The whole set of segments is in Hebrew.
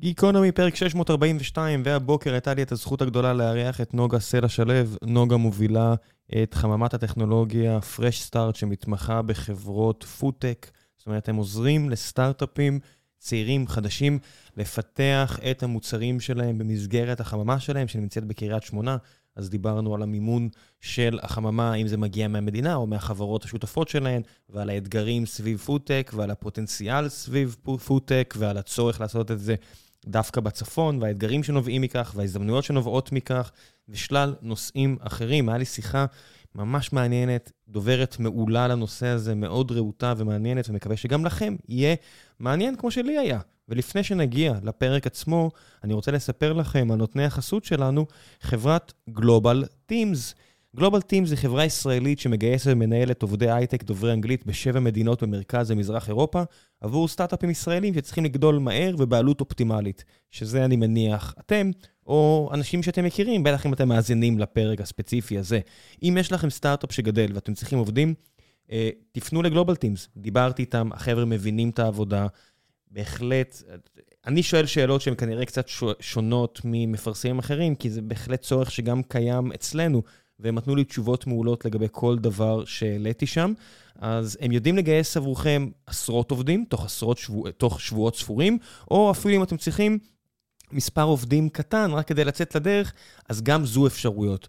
גיקונומי, פרק 642, והבוקר הייתה לי את הזכות הגדולה לארח את נוגה סלע שלו. נוגה מובילה את חממת הטכנולוגיה Fresh Start, שמתמחה בחברות פודטק. זאת אומרת, הם עוזרים לסטארט-אפים צעירים, חדשים, לפתח את המוצרים שלהם במסגרת החממה שלהם, שנמצאת בקריית שמונה. אז דיברנו על המימון של החממה, אם זה מגיע מהמדינה או מהחברות השותפות שלהן, ועל האתגרים סביב פודטק, ועל הפוטנציאל סביב פודטק, ועל הצורך לעשות את זה דווקא בצפון, והאתגרים שנובעים מכך, וההזדמנויות שנובעות מכך, ושלל נושאים אחרים. היה לי שיחה ממש מעניינת, דוברת מעולה לנושא הזה, מאוד רהוטה ומעניינת, ומקווה שגם לכם יהיה מעניין כמו שלי היה. ולפני שנגיע לפרק עצמו, אני רוצה לספר לכם על נותני החסות שלנו, חברת Global Teams. Global Teams היא חברה ישראלית שמגייסת ומנהלת עובדי הייטק דוברי אנגלית בשבע מדינות במרכז ומזרח אירופה, עבור סטארט-אפים ישראלים שצריכים לגדול מהר ובעלות אופטימלית, שזה אני מניח אתם, או אנשים שאתם מכירים, בטח אם אתם מאזינים לפרק הספציפי הזה. אם יש לכם סטארט-אפ שגדל ואתם צריכים עובדים, אה, תפנו לגלובל טימס. דיברתי איתם, החבר'ה מבינים את העבודה. בהחלט, אני שואל שאלות שהן כנראה קצת שונות ממפרסמים אחרים, כי זה בהחלט צורך שגם קיים אצלנו, והם נתנו לי תשובות מעולות לגבי כל דבר שהעליתי שם. אז הם יודעים לגייס עבורכם עשרות עובדים, תוך, עשרות שבוע, תוך שבועות ספורים, או אפילו אם אתם צריכים מספר עובדים קטן רק כדי לצאת לדרך, אז גם זו אפשרויות.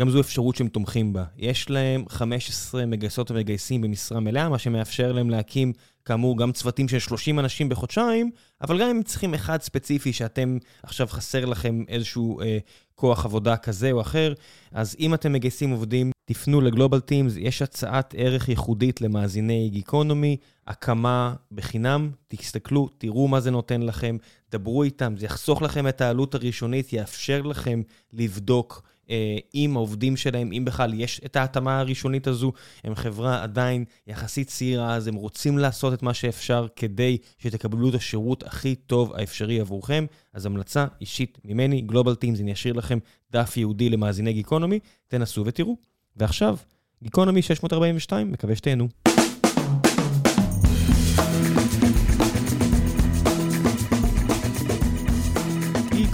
גם זו אפשרות שהם תומכים בה. יש להם 15 מגייסות ומגייסים במשרה מלאה, מה שמאפשר להם להקים, כאמור, גם צוותים של 30 אנשים בחודשיים, אבל גם אם צריכים אחד ספציפי שאתם, עכשיו חסר לכם איזשהו אה, כוח עבודה כזה או אחר, אז אם אתם מגייסים עובדים, תפנו לגלובל טימס, יש הצעת ערך ייחודית למאזיני גיקונומי, הקמה בחינם, תסתכלו, תראו מה זה נותן לכם, דברו איתם, זה יחסוך לכם את העלות הראשונית, יאפשר לכם לבדוק. אה, עם העובדים שלהם, אם בכלל יש את ההתאמה הראשונית הזו, הם חברה עדיין יחסית צעירה, אז הם רוצים לעשות את מה שאפשר כדי שתקבלו את השירות הכי טוב האפשרי עבורכם. אז המלצה אישית ממני, גלובל טימס, אני אשאיר לכם דף ייעודי למאזיני גיקונומי, תנסו ותראו. ועכשיו, גיקונומי 642, מקווה שתהנו.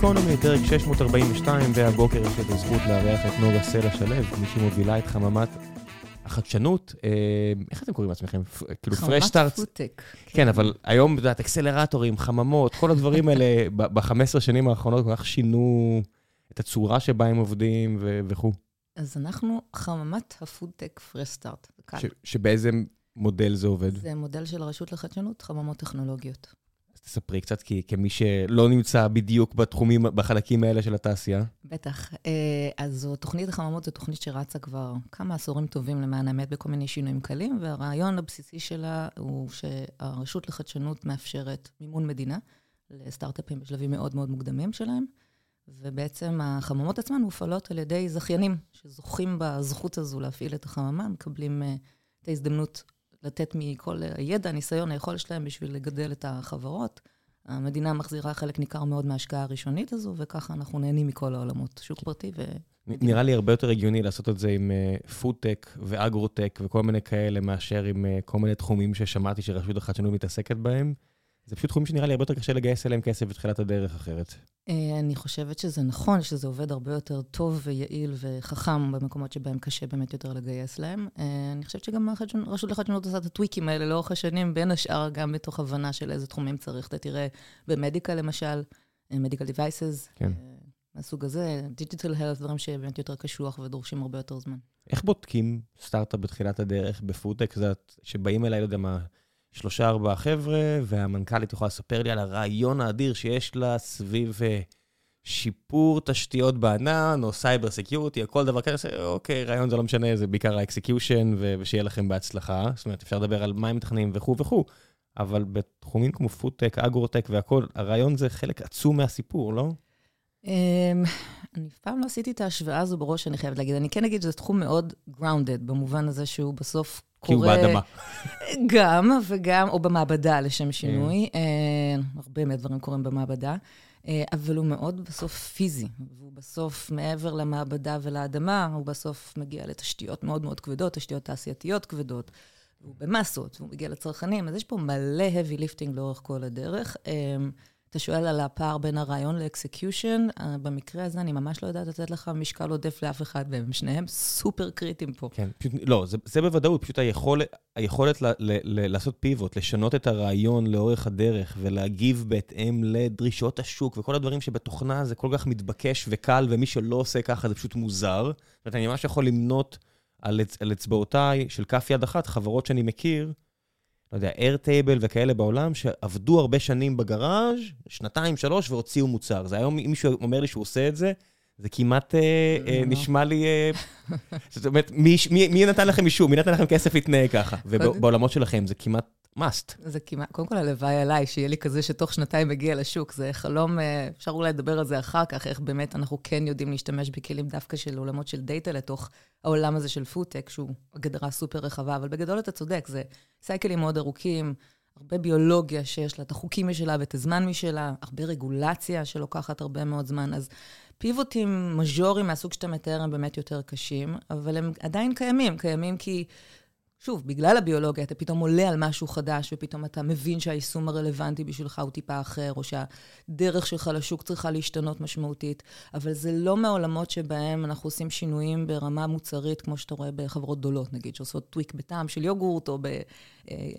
גיקונומי, פרק 642, והבוקר יש לי את הזכות לארח את נוגה סלע שלו, מי שמובילה את חממת החדשנות. אה, איך אתם קוראים לעצמכם? כאילו Fresh Start. חממת פודטק. כן, אבל היום, את יודעת, אקסלרטורים, חממות, כל הדברים האלה ב-15 שנים האחרונות כל כך שינו את הצורה שבה הם עובדים וכו'. אז אנחנו חממת הפודטק פרש סטארט. שבאיזה מודל זה עובד? זה מודל של הרשות לחדשנות, חממות טכנולוגיות. תספרי קצת, כי כמי שלא נמצא בדיוק בתחומים, בחלקים האלה של התעשייה. בטח. אה, אז תוכנית החממות, זו תוכנית שרצה כבר כמה עשורים טובים למען האמת בכל מיני שינויים קלים, והרעיון הבסיסי שלה הוא שהרשות לחדשנות מאפשרת מימון מדינה לסטארט-אפים בשלבים מאוד מאוד מוקדמים שלהם, ובעצם החממות עצמן מופעלות על ידי זכיינים שזוכים בזכות הזו להפעיל את החממה, מקבלים אה, את ההזדמנות לתת מכל הידע, הניסיון, היכולת שלהם בשביל לגדל את החברות. המדינה מחזירה חלק ניכר מאוד מההשקעה הראשונית הזו, וככה אנחנו נהנים מכל העולמות, שוק כן. פרטי ו... נראה לי הרבה יותר הגיוני לעשות את זה עם פודטק uh, ואגרוטק וכל מיני כאלה, מאשר עם uh, כל מיני תחומים ששמעתי שרשות החדשנות מתעסקת בהם. זה פשוט תחומים שנראה לי הרבה יותר קשה לגייס אליהם כסף בתחילת הדרך אחרת. אה, אני חושבת שזה נכון, שזה עובד הרבה יותר טוב ויעיל וחכם במקומות שבהם קשה באמת יותר לגייס להם. אה, אני חושבת שגם רשות לחדשנות עושה את הטוויקים האלה לאורך השנים, בין השאר גם מתוך הבנה של איזה תחומים צריך. אתה תראה במדיקה למשל, מדיקל אה, devices, כן. מהסוג הזה, דיגיטל הלף, דברים שבאמת יותר קשוח ודורשים הרבה יותר זמן. איך בודקים סטארט-אפ בתחילת הדרך בפודטק, שבאים אליי, לא יודע מה, שלושה ארבעה חבר'ה, והמנכ"לית יכולה לספר לי על הרעיון האדיר שיש לה סביב אה, שיפור תשתיות בענן, או cyber security, או כל דבר כזה, אוקיי, רעיון זה לא משנה, זה בעיקר ה execution, ושיהיה לכם בהצלחה. זאת אומרת, אפשר לדבר על מה הם מתכננים וכו' וכו', אבל בתחומים כמו פודטק, אגרוטק והכול, הרעיון זה חלק עצום מהסיפור, לא? אמ, אני אף פעם לא עשיתי את ההשוואה הזו בראש, אני חייבת להגיד. אני כן אגיד שזה תחום מאוד grounded, במובן הזה שהוא בסוף. כי הוא באדמה. גם, וגם, או במעבדה לשם שינוי. כן. אה, הרבה מהדברים קורים במעבדה. אה, אבל הוא מאוד בסוף פיזי, והוא בסוף, מעבר למעבדה ולאדמה, הוא בסוף מגיע לתשתיות מאוד מאוד כבדות, תשתיות תעשייתיות כבדות, והוא במסות, והוא מגיע לצרכנים, אז יש פה מלא heavy lifting לאורך כל הדרך. אה, אתה שואל על הפער בין הרעיון לאקסקיושן, במקרה הזה אני ממש לא יודעת לתת לך משקל עודף לאף אחד והם שניהם סופר קריטיים פה. כן, פשוט, לא, זה, זה בוודאות, פשוט היכול, היכולת ל, ל, ל, לעשות פיבוט, לשנות את הרעיון לאורך הדרך ולהגיב בהתאם לדרישות השוק וכל הדברים שבתוכנה זה כל כך מתבקש וקל, ומי שלא עושה ככה זה פשוט מוזר. זאת אומרת, אני ממש יכול למנות על אצבעותיי של כף יד אחת חברות שאני מכיר, לא יודע, איירטייבל וכאלה בעולם, שעבדו הרבה שנים בגראז', שנתיים, שלוש, והוציאו מוצר. זה היום, אם מישהו אומר לי שהוא עושה את זה, זה כמעט אה, אה, נשמע לי... אה, זאת אומרת, מי נתן לכם אישור? מי נתן לכם כסף להתנהג ככה? ובעולמות שלכם זה כמעט must. זה כמעט, קודם כל הלוואי עליי, שיהיה לי כזה שתוך שנתיים מגיע לשוק. זה חלום, אה, אפשר אולי לדבר על זה אחר כך, איך באמת אנחנו כן יודעים להשתמש בכלים דווקא של עולמות של דאטה לתוך העולם הזה של פודטק, שהוא הגדרה סופר רחבה, אבל בגדול אתה צודק, זה cycleים מאוד ארוכים, הרבה ביולוגיה שיש לה את החוקים משלה ואת הזמן משלה, הרבה רגולציה שלוקחת הרבה מאוד זמן, אז פיבוטים מז'וריים מהסוג שאתה מתאר הם באמת יותר קשים, אבל הם עדיין קיימים, קיימים כי... שוב, בגלל הביולוגיה, אתה פתאום עולה על משהו חדש, ופתאום אתה מבין שהיישום הרלוונטי בשבילך הוא טיפה אחר, או שהדרך שלך לשוק צריכה להשתנות משמעותית, אבל זה לא מהעולמות שבהם אנחנו עושים שינויים ברמה מוצרית, כמו שאתה רואה בחברות גדולות, נגיד, שעושות טוויק בטעם של יוגורט, או ב...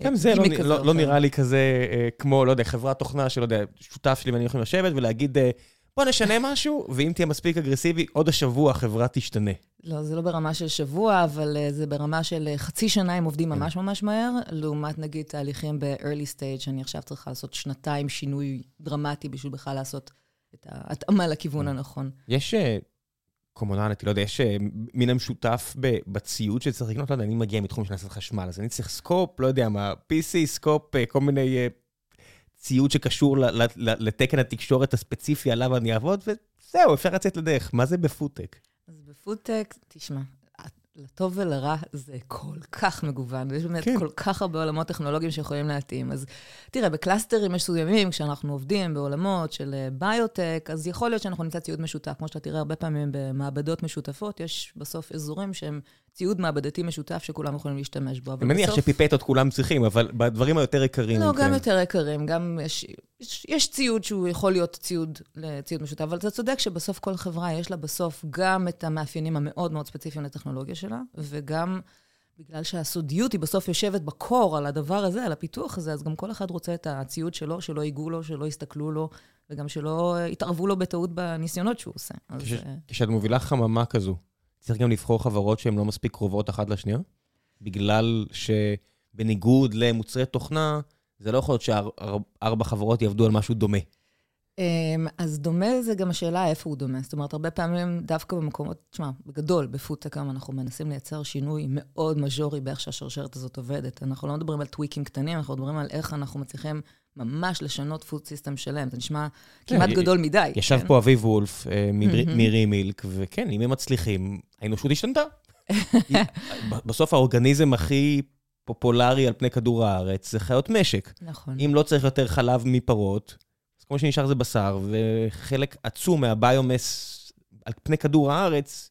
גם זה לא, לא, לא נראה לי כזה אה, כמו, לא יודע, חברת תוכנה שלא יודע, שותף שלי ואני יכולים לשבת ולהגיד... אה, בוא נשנה משהו, ואם תהיה מספיק אגרסיבי, עוד השבוע החברה תשתנה. לא, זה לא ברמה של שבוע, אבל uh, זה ברמה של uh, חצי שנה הם עובדים כן. ממש ממש מהר, לעומת נגיד תהליכים ב-early stage, שאני עכשיו צריכה לעשות שנתיים שינוי דרמטי בשביל בכלל לעשות את ההתאמה לכיוון כן. הנכון. יש commonality, לא יודע, יש מין המשותף בציוד שצריך לקנות, לא יודע, אני מגיע מתחום של הנדסת חשמל, אז אני צריך scope, לא יודע מה, PC, scope, כל מיני ציוד שקשור לתקן התקשורת הספציפי עליו אני אעבוד, וזהו, אפשר לצאת לדרך. מה זה בפודטק? אז בפודטק, תשמע, לטוב ולרע זה כל כך מגוון, ויש באמת כן. כל כך הרבה עולמות טכנולוגיים שיכולים להתאים. אז תראה, בקלאסטרים מסוימים, כשאנחנו עובדים בעולמות של אה, ביוטק, אז יכול להיות שאנחנו נמצא ציוד משותף. כמו שאתה תראה הרבה פעמים במעבדות משותפות, יש בסוף אזורים שהם ציוד מעבדתי משותף שכולם יכולים להשתמש בו. אני מניח. שפיפטות כולם צריכים, אבל בדברים היותר יקרים... לא, גם יותר יקרים, גם יש, ציוד שהוא יכול להיות ציוד משותף, אבל אתה צודק שבסוף כל חברה יש לה בסוף גם את המאפיינים המאוד מאוד ספציפיים לטכנולוגיה שלה, וגם בגלל שהסודיות היא בסוף יושבת בקור על הדבר הזה, על הפיתוח הזה, אז גם כל אחד רוצה את הציוד שלו, שלא ייגעו לו, שלא יסתכלו לו, וגם שלא יתערבו לו בטעות בניסיונות שהוא עושה. אז... כשאת מובילה חממה כזו, צריך גם לבחור חברות שהן לא מספיק קרובות אחת לשנייה? בגלל שבניגוד למוצרי תוכנה, זה לא יכול להיות שארבע חברות יעבדו על משהו דומה. אמ, אז דומה זה גם השאלה איפה הוא דומה. זאת אומרת, הרבה פעמים דווקא במקומות, תשמע, בגדול, בפודטק היום אנחנו מנסים לייצר שינוי מאוד מז'ורי באיך שהשרשרת הזאת עובדת. אנחנו לא מדברים על טוויקים קטנים, אנחנו מדברים על איך אנחנו מצליחים ממש לשנות food system שלם. זה נשמע כן, כמעט גדול מדי. ישב כן? פה אביב וולף אה, מירי מילק, וכן, אם הם מצליחים, האנושות השתנתה. בסוף האורגניזם הכי פופולרי על פני כדור הארץ זה חיות משק. נכון. אם לא צריך יותר חלב מפרות, אז כמו שנשאר זה בשר, וחלק עצום מהביומס על פני כדור הארץ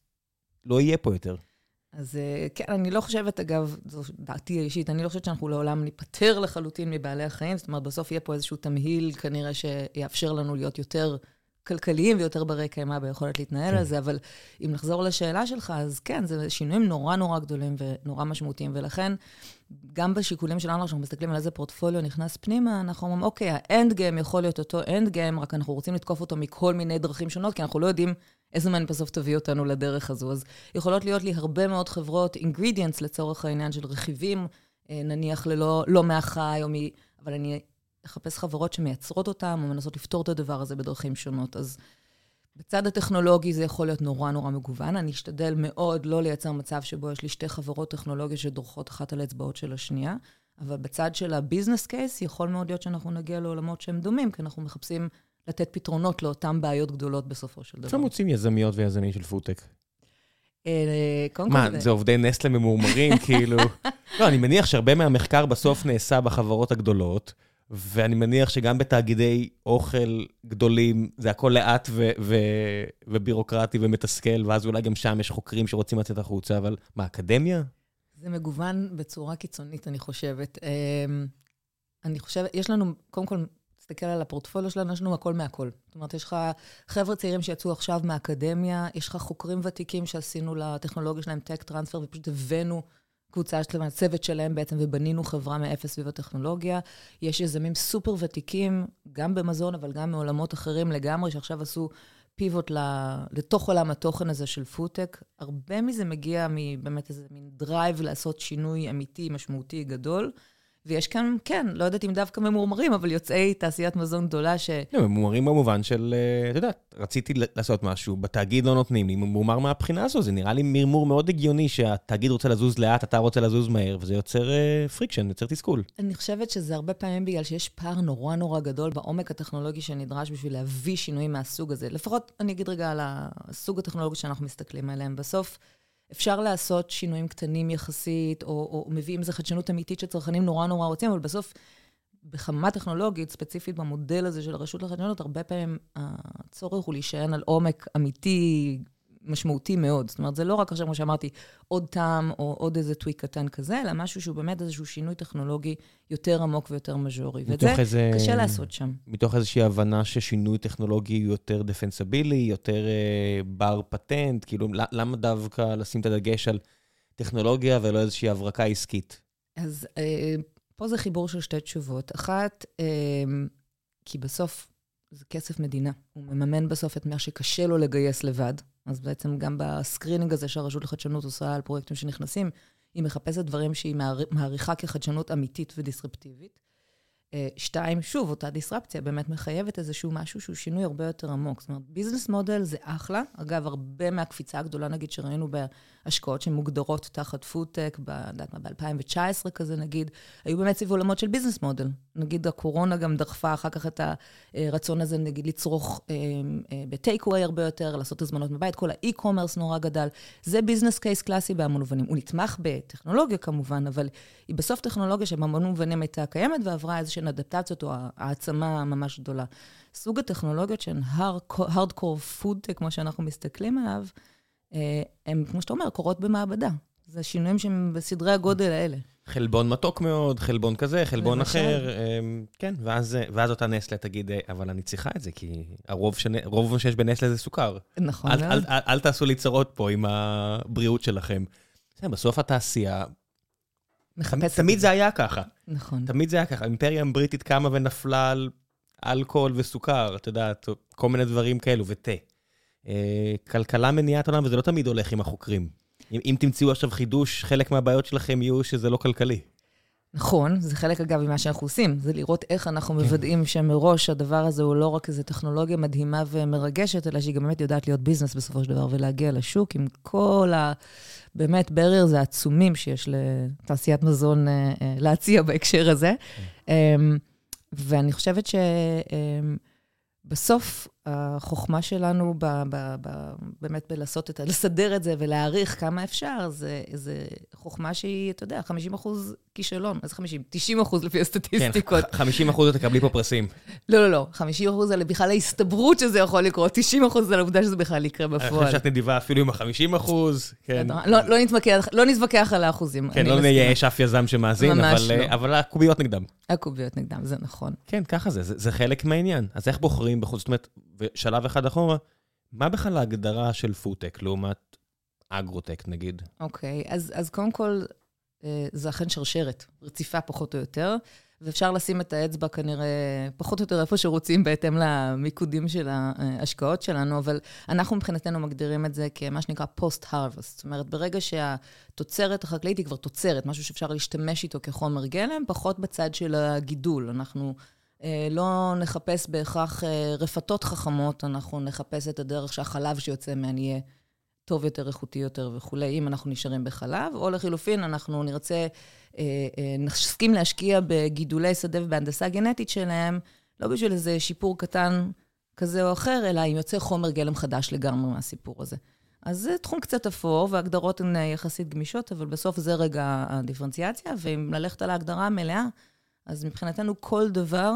לא יהיה פה יותר. אז אה, כן, אני לא חושבת, אגב, זו דעתי האישית, אני לא חושבת שאנחנו לעולם ניפטר לחלוטין מבעלי החיים, זאת אומרת, בסוף יהיה פה איזשהו תמהיל כנראה שיאפשר לנו להיות יותר כלכליים ויותר ברי קיימא ביכולת להתנהל כן. על זה, אבל אם נחזור לשאלה שלך, אז כן, זה שינויים נורא נורא גדולים ונורא משמעותיים, ולכן גם בשיקולים שלנו, כשאנחנו מסתכלים על איזה פורטפוליו נכנס פנימה, אנחנו אומרים, אוקיי, ה end game יכול להיות אותו end game, רק אנחנו רוצים לתקוף אותו מכל מיני דרכים שונות, כי אנחנו לא יודעים איזה מן בסוף תביא אותנו לדרך הזו. אז יכולות להיות לי הרבה מאוד חברות, ingredients לצורך העניין של רכיבים, אה, נניח ללא לא מהחי או מ... אבל אני לחפש חברות שמייצרות אותם, או מנסות לפתור את הדבר הזה בדרכים שונות. אז בצד הטכנולוגי זה יכול להיות נורא נורא מגוון. אני אשתדל מאוד לא לייצר מצב שבו יש לי שתי חברות טכנולוגיה שדורכות אחת על האצבעות של השנייה, אבל בצד של ה business case, יכול מאוד להיות שאנחנו נגיע לעולמות שהם דומים, כי אנחנו מחפשים לתת פתרונות לאותן בעיות גדולות בסופו של דבר. איפה מוצאים יזמיות ויזמים של פודטק? אה, מה, זה עובדי נסטלה ממורמרים, כאילו... לא, אני מניח שהרבה מהמחקר בסוף נעשה בחברות הגדולות. ואני מניח שגם בתאגידי אוכל גדולים, זה הכל לאט ו- ו- ובירוקרטי ומתסכל, ואז אולי גם שם יש חוקרים שרוצים לצאת החוצה, אבל מה, אקדמיה? זה מגוון בצורה קיצונית, אני חושבת. אמ, אני חושבת, יש לנו, קודם כל, תסתכל על הפורטפוליו שלנו, יש לנו הכל מהכל. זאת אומרת, יש לך חבר'ה צעירים שיצאו עכשיו מהאקדמיה, יש לך חוקרים ותיקים שעשינו לטכנולוגיה שלהם טק טרנספר, ופשוט הבאנו קבוצה שלמה, צוות שלהם בעצם, ובנינו חברה מאפס סביב הטכנולוגיה. יש יזמים סופר ותיקים, גם במזון, אבל גם מעולמות אחרים לגמרי, שעכשיו עשו פיבוט לתוך עולם התוכן הזה של פודטק. הרבה מזה מגיע מבאמת איזה מין drive לעשות שינוי אמיתי, משמעותי, גדול. ויש כאן, כן, לא יודעת אם דווקא ממורמרים, אבל יוצאי תעשיית מזון גדולה ש... לא, ממורמרים במובן של, אה, את יודעת, רציתי לעשות משהו, בתאגיד לא נותנים לי, ממורמר מהבחינה הזו, זה נראה לי מרמור מאוד הגיוני שהתאגיד רוצה לזוז לאט, אתה רוצה לזוז מהר, וזה יוצר friction, אה, יוצר תסכול. אני חושבת שזה הרבה פעמים בגלל שיש פער נורא נורא גדול בעומק הטכנולוגי שנדרש בשביל להביא שינויים מהסוג הזה. לפחות, אני אגיד רגע על הסוג הטכנולוגי שאנחנו מסתכלים עליהם. בסוף, אפשר לעשות שינויים קטנים יחסית, או, או מביאים איזו חדשנות אמיתית שצרכנים נורא נורא רוצים, אבל בסוף, בחממה טכנולוגית, ספציפית במודל הזה של הרשות לחדשנות, הרבה פעמים הצורך הוא להישען על עומק אמיתי, משמעותי מאוד. זאת אומרת, זה לא רק עכשיו, כמו שאמרתי, עוד טעם או עוד איזה טוויק קטן כזה, אלא משהו שהוא באמת איזשהו שינוי טכנולוגי יותר עמוק ויותר מז'ורי. ואת זה איזה... קשה לעשות שם. מתוך איזושהי הבנה ששינוי טכנולוגי הוא יותר דפנסיבילי, יותר אה, בר פטנט, כאילו, למה דווקא לשים את הדגש על טכנולוגיה ולא איזושהי הברקה עסקית? אז אה, פה זה חיבור של שתי תשובות. אחת, אה, כי בסוף זה כסף מדינה. הוא מממן בסוף את מה שקשה לו לגייס לבד. אז בעצם גם ב screening הזה שהרשות לחדשנות עושה על פרויקטים שנכנסים, היא מחפשת דברים שהיא מעריכה כחדשנות אמיתית ודיסרפטיבית. אה, שתיים, שוב, אותה דיסרפציה באמת מחייבת איזשהו משהו שהוא שינוי הרבה יותר עמוק. זאת אומרת, business model זה אחלה. אגב, הרבה מהקפיצה הגדולה, נגיד, שראינו בהשקעות שמוגדרות תחת פודטק, ב-2019 כזה נגיד, היו באמת סביב עולמות של business model. נגיד, הקורונה גם דחפה אחר כך את הרצון הזה, נגיד, לצרוך אה, אה, בטייק-אווי הרבה יותר, לעשות הזמנות בבית, כל ה e-commerce נורא גדל. זה business case קלאסי בהמון מובנים. הוא נתמך בטכנולוגיה כמובן, אבל היא בסוף טכנולוגיה שבהמון מובנים הייתה קיימת ועברה איזשהן אדפטציות או העצמה ממש גדולה. סוג הטכנולוגיות שהן hardcore food, כמו שאנחנו מסתכלים עליו, אה, הן, כמו שאתה אומר, קורות במעבדה. זה שינויים שהם בסדרי הגודל האלה. חלבון מתוק מאוד, חלבון כזה, חלבון למשל. אחר, אמ, כן, ואז, ואז אותה נסטלה תגיד, אה, אבל אני צריכה את זה, כי הרוב שנ... רוב שיש בנסלה זה סוכר. נכון אל, אל, אל, אל תעשו לי צרות פה עם הבריאות שלכם. בסוף התעשייה, מחפשת. תמיד זה היה ככה. נכון. תמיד זה היה ככה. האימפריה הבריטית קמה ונפלה על אלכוהול וסוכר, את יודעת, כל מיני דברים כאלו, ותה. אה, כלכלה מניעת עולם, וזה לא תמיד הולך עם החוקרים. אם, אם תמצאו עכשיו חידוש, חלק מהבעיות שלכם יהיו שזה לא כלכלי. נכון, זה חלק אגב ממה שאנחנו עושים, זה לראות איך אנחנו כן. מוודאים שמראש הדבר הזה הוא לא רק איזו טכנולוגיה מדהימה ומרגשת, אלא שהיא גם באמת יודעת להיות ביזנס בסופו של דבר ולהגיע לשוק עם כל ה... באמת, barriers העצומים שיש לתעשיית מזון uh, uh, להציע בהקשר הזה. Um, ואני חושבת שבסוף, החוכמה שלנו ב, ב, ב, באמת בלעשות את, לסדר את זה ולהעריך כמה אפשר, זה, זה חוכמה שהיא, אתה יודע, 50 אחוז כישלון. אז 50? 90 אחוז לפי הסטטיסטיקות. כן, 50 אחוז תקבלי פה פרסים. לא, לא, לא. 50 אחוז זה בכלל ההסתברות שזה יכול לקרות, 90 אחוז זה העובדה שזה בכלל יקרה בפועל. אני חושב שאת נדיבה אפילו עם ה-50 אחוז, כן. לא, לא, נתווכח, לא נתווכח על האחוזים. כן, לא נייאש אף יזם שמאזין, אבל, לא. אבל הקוביות נגדם. הקוביות נגדם, זה נכון. כן, ככה זה, זה, זה חלק מהעניין. אז איך בוחרים בחוץ? זאת אומרת, ושלב אחד אחורה, מה בכלל ההגדרה של פודטק לעומת אגרוטק, נגיד? אוקיי, okay, אז, אז קודם כל, אה, זה אכן שרשרת, רציפה פחות או יותר, ואפשר לשים את האצבע כנראה פחות או יותר איפה שרוצים בהתאם למיקודים של ההשקעות שלנו, אבל אנחנו מבחינתנו מגדירים את זה כמה שנקרא post-harvest. זאת אומרת, ברגע שהתוצרת החקלאית היא כבר תוצרת, משהו שאפשר להשתמש איתו כחומר גלם, פחות בצד של הגידול. אנחנו אה, לא נחפש בהכרח אה, רפתות חכמות, אנחנו נחפש את הדרך שהחלב שיוצא מהן יהיה טוב יותר, איכותי יותר וכולי, אם אנחנו נשארים בחלב, או לחילופין, אנחנו נרצה, אה, נסכים להשקיע בגידולי שדה ובהנדסה גנטית שלהם, לא בשביל איזה שיפור קטן כזה או אחר, אלא אם יוצא חומר גלם חדש לגמרי מהסיפור הזה. אז זה תחום קצת אפור, וההגדרות הן יחסית גמישות, אבל בסוף זה רגע הדיפרנציאציה, ואם ללכת על ההגדרה המלאה, אז מבחינתנו כל דבר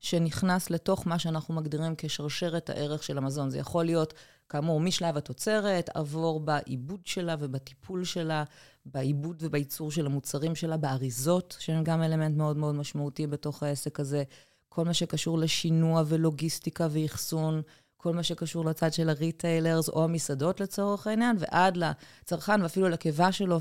שנכנס לתוך מה שאנחנו מגדירים כשרשרת הערך של המזון. זה יכול להיות, כאמור, משלב התוצרת, עבור בעיבוד שלה ובטיפול שלה, בעיבוד ובייצור של המוצרים שלה, באריזות, שהן גם אלמנט מאוד מאוד משמעותי בתוך העסק הזה. כל מה שקשור לשינוע ולוגיסטיקה ואחסון, כל מה שקשור לצד של ה retailers או המסעדות לצורך העניין, ועד לצרכן ואפילו לקיבה שלו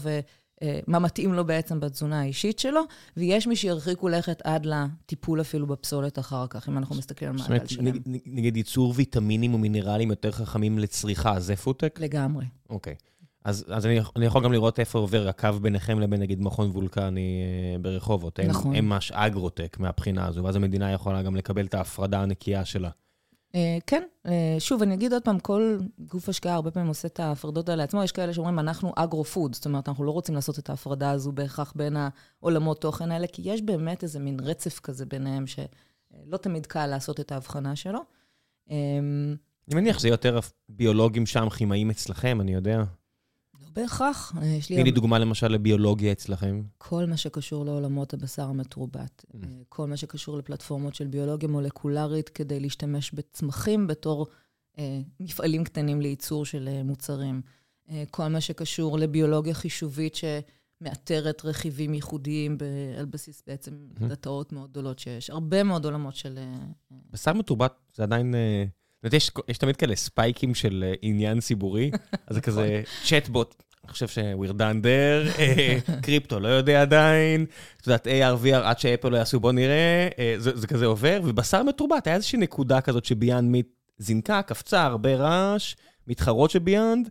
ומה מתאים לו בעצם בתזונה האישית שלו, ויש מי שירחיקו לכת עד לטיפול אפילו בפסולת אחר כך, אם אנחנו מסתכלים על מעגל שלם. נגיד ייצור ויטמינים ומינרלים יותר חכמים לצריכה, זה פודטק? לגמרי. אוקיי. אז, אז אני, אני יכול גם לראות איפה עובר הקו ביניכם לבין נגיד מכון וולקני אה, ברחובות. נכון. הם ממש אגרוטק מהבחינה הזו, ואז המדינה יכולה גם לקבל את ההפרדה הנקייה שלה. אה, כן, אה, שוב, אני אגיד עוד פעם, כל גוף השקעה הרבה פעמים עושה את ההפרדות האלה עצמו. יש כאלה שאומרים, אנחנו אגרו-פוד, זאת אומרת, אנחנו לא רוצים לעשות את ההפרדה הזו בהכרח בין העולמות תוכן האלה, כי יש באמת איזה מין רצף כזה ביניהם, שלא תמיד קל לעשות את ההבחנה שלו. אני מניח שזה יותר ביולוגים שם, כימאים אצלכם, אני יודע. בהכרח. אה, יש לי... תני לי דוגמה למשל לביולוגיה אצלכם. כל מה שקשור לעולמות הבשר המתורבת. Mm. אה, כל מה שקשור לפלטפורמות של ביולוגיה מולקולרית כדי להשתמש בצמחים בתור אה, מפעלים קטנים לייצור של מוצרים. כל מה שקשור לביולוגיה חישובית שמאתרת רכיבים ייחודיים ב- על בסיס בעצם mm-hmm. דאטאות מאוד גדולות שיש. הרבה מאוד עולמות של... בשר מתורבת זה עדיין... אה... יש, יש תמיד כאלה spike ים של עניין ציבורי, אז זה כזה צ'טבוט, אני חושב ש-we're done there, קריפטו לא יודע עדיין, את יודעת, AR, VR, עד שאפל לא יעשו, בוא נראה, אה, זה, זה כזה עובר, ובשר מתורבת, היה איזושהי נקודה כזאת שביונד מיט זינקה, קפצה, הרבה רעש, מתחרות של ביאנד,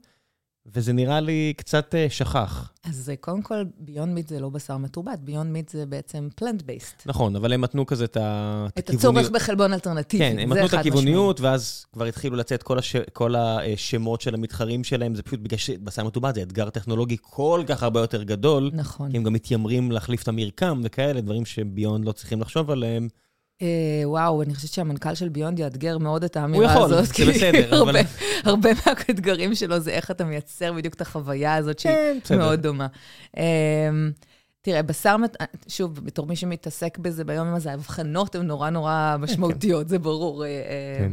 וזה נראה לי קצת uh, שכח. אז קודם כל, ביונד מיט זה לא בשר מתורבת, ביונד מיט זה בעצם plant based. נכון, אבל הם נתנו כזה את הכיווניות. את הצורך בחלבון אלטרנטיבי, כן, הם נתנו את הכיווניות, ואז כבר התחילו לצאת כל, הש... כל השמות של המתחרים שלהם, זה פשוט בגלל שבשר מתורבת זה אתגר טכנולוגי כל כך הרבה יותר גדול. נכון. כי הם גם מתיימרים להחליף את המרקם וכאלה, דברים שביונד לא צריכים לחשוב עליהם. אה, וואו, אני חושבת שהמנכ"ל של ביונד יאתגר מאוד את האמירה הזאת. הוא יכול, זה בסדר. אבל... הרבה מהאתגרים שלו זה איך אתה מייצר בדיוק את החוויה הזאת שהיא כן, מאוד דומה. אמ, תראה, בשר, שוב, בתור מי שמתעסק בזה ביום הזה, ההבחנות הן נורא נורא משמעותיות, זה ברור. אה, כן.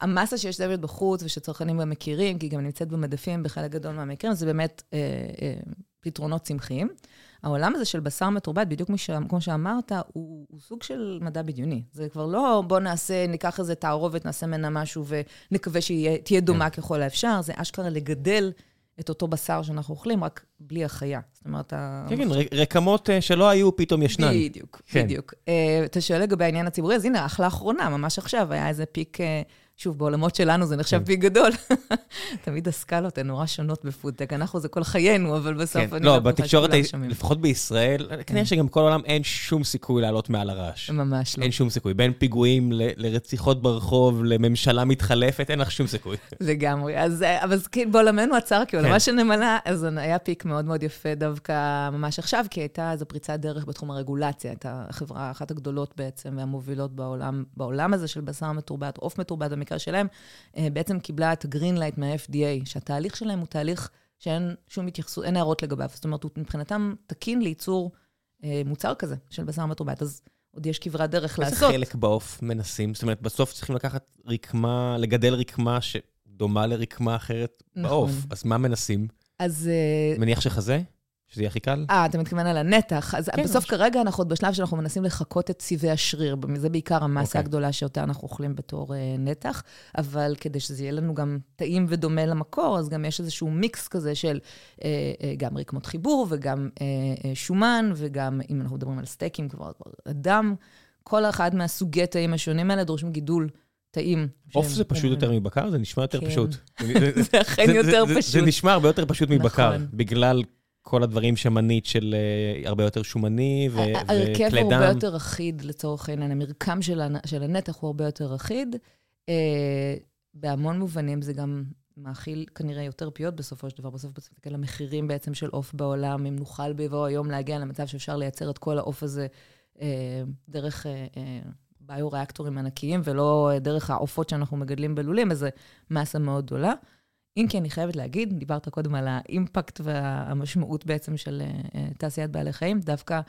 המסה שיש דברת בחוץ ושצרכנים גם מכירים, כי היא גם נמצאת במדפים בחלק גדול מהמקרים, זה באמת אה, אה, פתרונות צמחיים. העולם הזה של בשר מתורבת, בדיוק כמו שאמרת, הוא, הוא סוג של מדע בדיוני. זה כבר לא בוא נעשה, ניקח איזה תערובת, נעשה ממנה משהו ונקווה שתהיה דומה כן. ככל האפשר, זה אשכרה לגדל את אותו בשר שאנחנו אוכלים, רק בלי החיה. זאת אומרת, כן, כן, רקמות אה, שלא היו, פתאום ישנן. בדיוק, כן. בדיוק. אה, אתה שואל לגבי העניין הציבורי, אז הנה, אך לאחרונה, ממש עכשיו, היה איזה פיק אה, שוב, בעולמות שלנו זה נחשב כן. פי גדול. תמיד הסקלות הן נורא שונות בפודטק. אנחנו זה כל חיינו, אבל בסוף כן. אני לא, בתקשורת, לפחות בישראל, כן. כנראה שגם בכל העולם אין שום סיכוי לעלות מעל הרעש. ממש לא. אין שום סיכוי. בין פיגועים לרציחות ברחוב, לממשלה מתחלפת, אין לך שום סיכוי. לגמרי. אז, כאילו בעולמנו הצר, כעולמה של נמלה, אז היה peak מאוד מאוד יפה דווקא ממש עכשיו, כי הייתה איזו פריצת דרך בתחום הרגולציה. הייתה החברה, אחת הגדולות בעצם, והמובילות בעולם הזה של בשר מתורבת, עוף מתורבת, במקרה שלהם, אה, בעצם קיבלה את ה-green light מה-FDA, שהתהליך שלהם הוא תהליך שאין שום התייחסות, אין הערות לגביו. זאת אומרת, הוא מבחינתם תקין לייצור אה, מוצר כזה של בשר מתורבת. אז עוד יש כברת דרך לעשות. איזה חלק בעוף מנסים? זאת אומרת, בסוף צריכים לקחת רקמה, לגדל רקמה שדומה לרקמה אחרת נכון. בעוף. אז מה מנסים? אז... אני מניח שחזה? שזה יהיה הכי קל? אה, אתה מתכוון על הנתח. אז כן, בסוף כרגע אנחנו עוד בשלב שאנחנו מנסים לחקות את סיבי השריר. זה בעיקר המסה okay. אוקיי. הגדולה שאותה אנחנו אוכלים בתור uh, נתח, אבל כדי שזה יהיה לנו גם טעים ודומה למקור, אז גם יש איזשהו מיקס כזה של uh, uh, גם רקמות חיבור וגם uh, uh, שומן, וגם, אם אנחנו מדברים על סטייקים, כבר אדם, כל אחד מהסוגי תאים השונים האלה דורשים גידול. טעים. עוף זה פשוט יותר מבקר? זה נשמע יותר כן. פשוט. זה אכן יותר פשוט. זה נשמע הרבה יותר פשוט מבקר, נכון. בגלל כל הדברים שמנית של uh, הרבה יותר שומני ו- וכלי דם. הרכב הוא הרבה יותר אחיד לצורך העניין, המרקם של, הנ- של הנתח הוא הרבה יותר אחיד. Uh, בהמון מובנים זה גם מאכיל כנראה יותר פיות בסופו של דבר. בסוף תסתכל המחירים בעצם של עוף בעולם, אם נוכל בבוא היום להגיע למצב שאפשר לייצר את כל העוף הזה uh, דרך... Uh, uh, ביו-ריאקטורים ענקיים, ולא דרך העופות שאנחנו מגדלים בלולים, אז זו מסה מאוד גדולה. אם כי אני חייבת להגיד, דיברת קודם על ה-impact והמשמעות בעצם של uh, תעשיית בעלי חיים, דווקא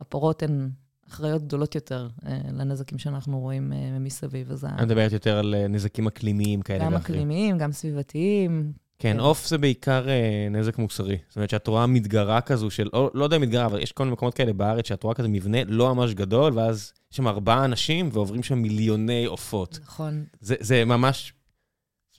הפרות הן אחראיות גדולות יותר uh, לנזקים שאנחנו רואים מסביב. אז... אני מדברת יותר על נזקים אקלימיים כאלה ואחרים. גם אקלימיים, גם סביבתיים. כן, עוף זה בעיקר נזק מוסרי. זאת אומרת שאת רואה מדגרה כזו של, לא, יודע אם מדגרה, אבל יש כל מיני מקומות כאלה בארץ שאת רואה כזה מבנה לא ממש גדול, ואז יש שם ארבעה אנשים ועוברים שם מיליוני עופות. נכון. זה ממש...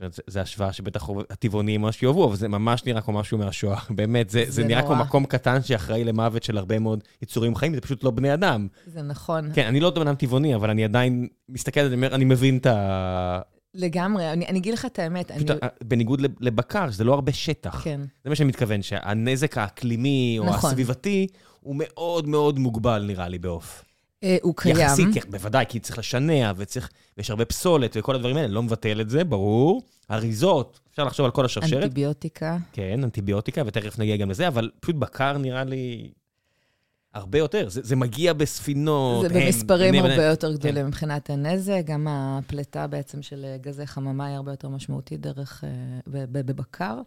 אומרת, זו השוואה שבטח הטבעונים ממש יאהבו, אבל זה ממש נראה כמו משהו מהשואה. באמת, זה, זה, זה נראה. כמו מקום קטן שאחראי למוות של הרבה מאוד יצורים חיים, זה פשוט לא בני אדם. זה נכון. כן, אני לא בן אדם טבעוני, אבל אני עדיין מסתכל על זה, אני אומר, אני מבין את ה... לגמרי. אני, אני אגיד לך את האמת. פשוט, אני... בניגוד לב- לבקר, שזה לא הרבה שטח. כן. זה מה שאני מתכוון, שהנזק האקלימי או נכון. הסביבתי הוא מאוד מאוד מוגבל, נראה לי, בעוף. אה, הוא קיים. יחסית, בוודאי, כי צריך לשנע, וצריך, ויש הרבה פסולת וכל הדברים האלה, לא מבטל את זה, ברור. אריזות, אפשר לחשוב על כל השרשרת. אנטיביוטיקה. כן, אנטיביוטיקה, ותכף נגיע גם לזה, אבל פשוט בקר נראה לי הרבה יותר. זה, זה מגיע בספינות. זה הם, במספרים בני- הרבה בני- יותר כן. גדולים מבחינת הנזק. גם הפליטה בעצם של גזי חממה היא הרבה יותר משמעותית דרך, אה, בבקר.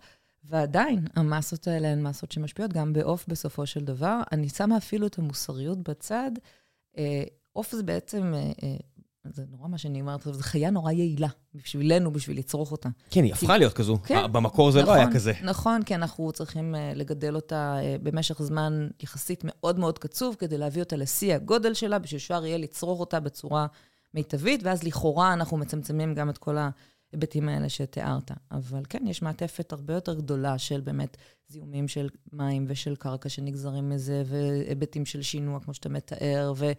ועדיין, המסות האלה הן מסות שמשפיעות גם בעוף בסופו של דבר. אני שמה אפילו את המוסריות בצד. אה, עוף זה בעצם, אה, אה, זה נורא מה שאני אומרת, זו חיה נורא יעילה בשבילנו, בשביל לצרוך אותה. כן, היא הפכה להיות כזו. כן, במקור זה לא נכון, היה כזה. נכון, כי אנחנו צריכים לגדל אותה במשך זמן יחסית מאוד מאוד קצוב, כדי להביא אותה לשיא הגודל שלה, בשביל שאפשר יהיה לצרוך אותה בצורה מיטבית, ואז לכאורה אנחנו מצמצמים גם את כל ההיבטים האלה שתיארת. אבל כן, יש מעטפת הרבה יותר גדולה של באמת זיהומים של מים ושל קרקע שנגזרים מזה, והיבטים של שינוע, כמו שאתה מתאר, ו...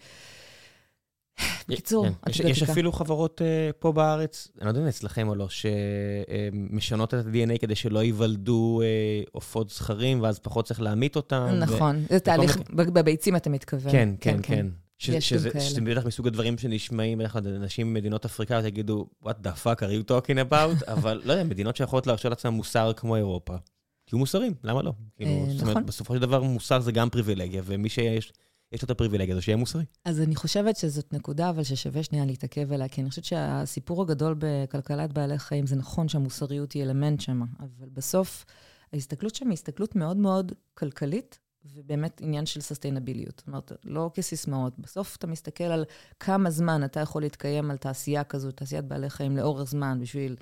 בקיצור, כן. יש, יש. אפילו חברות uh, פה בארץ, אני לא יודע אם אצלכם או לא, שמשנות את ה-DNA כדי שלא ייוולדו אה, עופות זכרים, ואז פחות צריך להמית אותם. נכון, זה תהליך, בביצים אתה מתכוון. כן, כן, כן. ש- יש שזה, כאלה. שזה בטח מסוג הדברים שנשמעים, בדרך כלל אנשים ממדינות אפריקאיות יגידו, what the fuck are you talking about? אבל לא יודע, מדינות שיכולות להרשות לעצמם מוסר כמו אירופה. תהיו מוסרים, למה לא? כאילו, אה, זאת אומרת, נכון. בסופו של דבר מוסר זה גם פריבילגיה, ומי שיש יש לו את הפריבילגיה הזו, שיהיה מוסרי. אז אני חושבת שזאת נקודה, אבל ששווה שנייה להתעכב עליה, כי אני חושבת שהסיפור הגדול בכלכלת בעלי חיים, זה נכון שהמוסריות היא אלמנט שם, אבל בסוף ההסתכלות שם היא הסתכלות מאוד מאוד כלכלית, ובאמת עניין של סוסטיינביליות. זאת אומרת, לא כסיסמאות. בסוף אתה מסתכל על כמה זמן אתה יכול להתקיים על תעשייה כזו, תעשיית בעלי חיים לאורך זמן, בשביל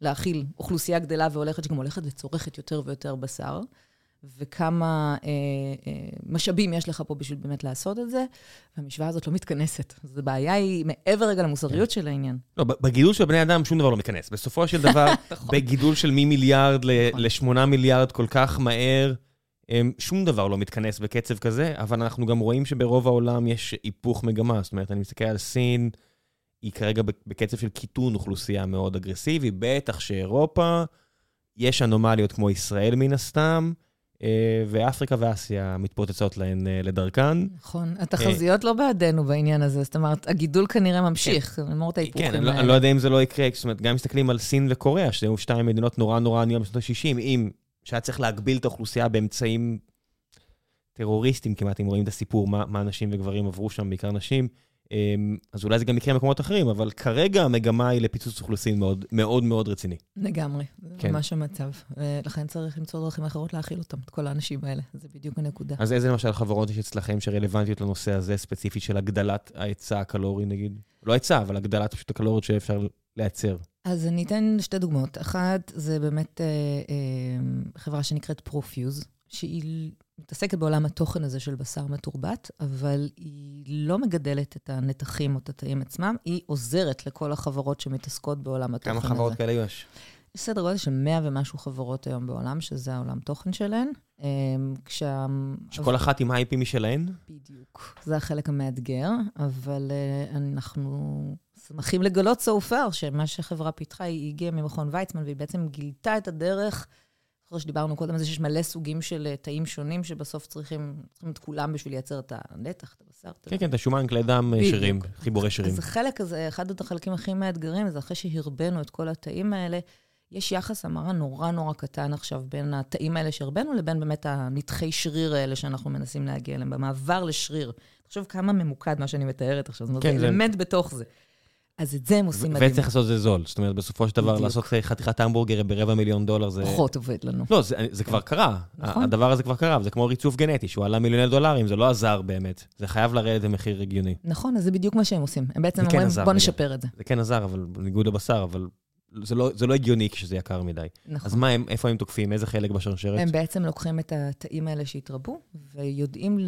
להאכיל אוכלוסייה גדלה והולכת, שגם הולכת וצורכת יותר ויותר בשר. וכמה אה, אה, משאבים יש לך פה בשביל באמת לעשות את זה, והמשוואה הזאת לא מתכנסת. אז הבעיה היא מעבר רגע למוסריות של העניין. לא, בגידול של בני אדם שום דבר לא מתכנס. בסופו של דבר, בגידול של ממיליארד נכון. ל-8 מיליארד כל כך מהר, שום דבר לא מתכנס בקצב כזה, אבל אנחנו גם רואים שברוב העולם יש היפוך מגמה. זאת אומרת, אני מסתכל על סין, היא כרגע בקצב של קיטון אוכלוסייה מאוד אגרסיבי, בטח שאירופה, יש אנומליות כמו ישראל מן הסתם, אה, ואפריקה ואסיה מתפוצצות להן אה, לדרכן. נכון. התחזיות לא בעדנו בעניין הזה, זאת אומרת, הגידול כנראה ממשיך, למרות ההיפוכים כן, אני לא, האלה. אני לא יודע אם זה לא יקרה, זאת אומרת, גם מסתכלים על סין וקוריאה, שהיו שתיים מדינות נורא נורא עניות בשנות ה-60, אם שהיה צריך להגביל את האוכלוסייה באמצעים טרוריסטיים כמעט, אם רואים את הסיפור, מה, מה נשים וגברים עברו שם, בעיקר נשים, אמ, אז אולי זה גם יקרה במקומות אחרים, אבל כרגע המגמה היא לפיצוץ אוכלוסין מאוד מאוד מאוד רציני. לגמרי, זה כן. ממש המצב. ולכן צריך למצוא דרכים אחרות להאכיל אותם, את כל האנשים האלה. זה בדיוק הנקודה. אז איזה למשל חברות יש אצלכם שרלוונטיות לנושא הזה, ספציפית של הגדלת ההיצע הקלורי נגיד? לא היצע, אבל הגדלת פשוט הקלוריות שאפשר לייצר. אז אני אתן שתי דוגמאות. אחת, זה באמת אה, אה, חברה שנקראת פרופיוז, שהיא מתעסקת בעולם התוכן הזה של בשר מתורבת, אבל היא לא מגדלת את הנתחים או את התאים עצמם, היא עוזרת לכל החברות שמתעסקות בעולם התוכן הזה. כמה חברות כאלה יש? יש סדר גודל של 100 ומשהו חברות היום בעולם, שזה העולם תוכן שלהן. אה, כשה... שכל אחת עם IP משלהן? בדיוק. זה החלק המאתגר, אבל uh, אנחנו שמחים לגלות so far שמה שהחברה פיתחה, היא הגיעה ממכון ויצמן, והיא בעצם גילתה את הדרך, אחרי שדיברנו קודם על זה שיש מלא סוגים של uh, תאים שונים, שבסוף צריכים, צריכים את כולם בשביל לייצר את הנתח, את הבשר. את כן, כן, את השומן, כלי דם, בדיוק. שירים, חיבורי שירים. אז החלק הזה, אחד החלקים הכי מאתגרים, זה אחרי שהרבנו את כל התאים האלה, יש יחס המרה נורא נורא קטן עכשיו בין התאים האלה שהרבנו לבין באמת הנתחי שריר האלה שאנחנו מנסים להגיע אליהם, במעבר לשריר. תחשוב כמה ממוקד מה שאני מתארת עכשיו, זאת אומרת, כן, זה- אלמנט בתוך זה. אז את זה הם עושים מדהים. וצריך לעשות את זה זול. זאת אומרת, בסופו של דבר, בדיוק. לעשות חתיכת המבורגר ברבע מיליון דולר זה... פחות עובד לנו. לא, זה, זה כבר קרה. נכון. הדבר הזה כבר קרה, וזה כמו ריצוף גנטי, שהוא עלה מיליוני דולרים, זה לא עזר באמת. זה חייב לרדת במחיר הגיוני. נכון, אז זה בדיוק מה שהם עושים. הם בעצם כן אומרים, בוא. נשפר את זה. זה כן עזר, אבל בניגוד לבשר, אבל זה לא, זה לא הגיוני כשזה יקר מדי. אז נכון. מה הם, איפה הם תוקפים? איזה חלק בשרשרת? הם בעצם לוקחים את התאים האלה שהתרבו, ויודעים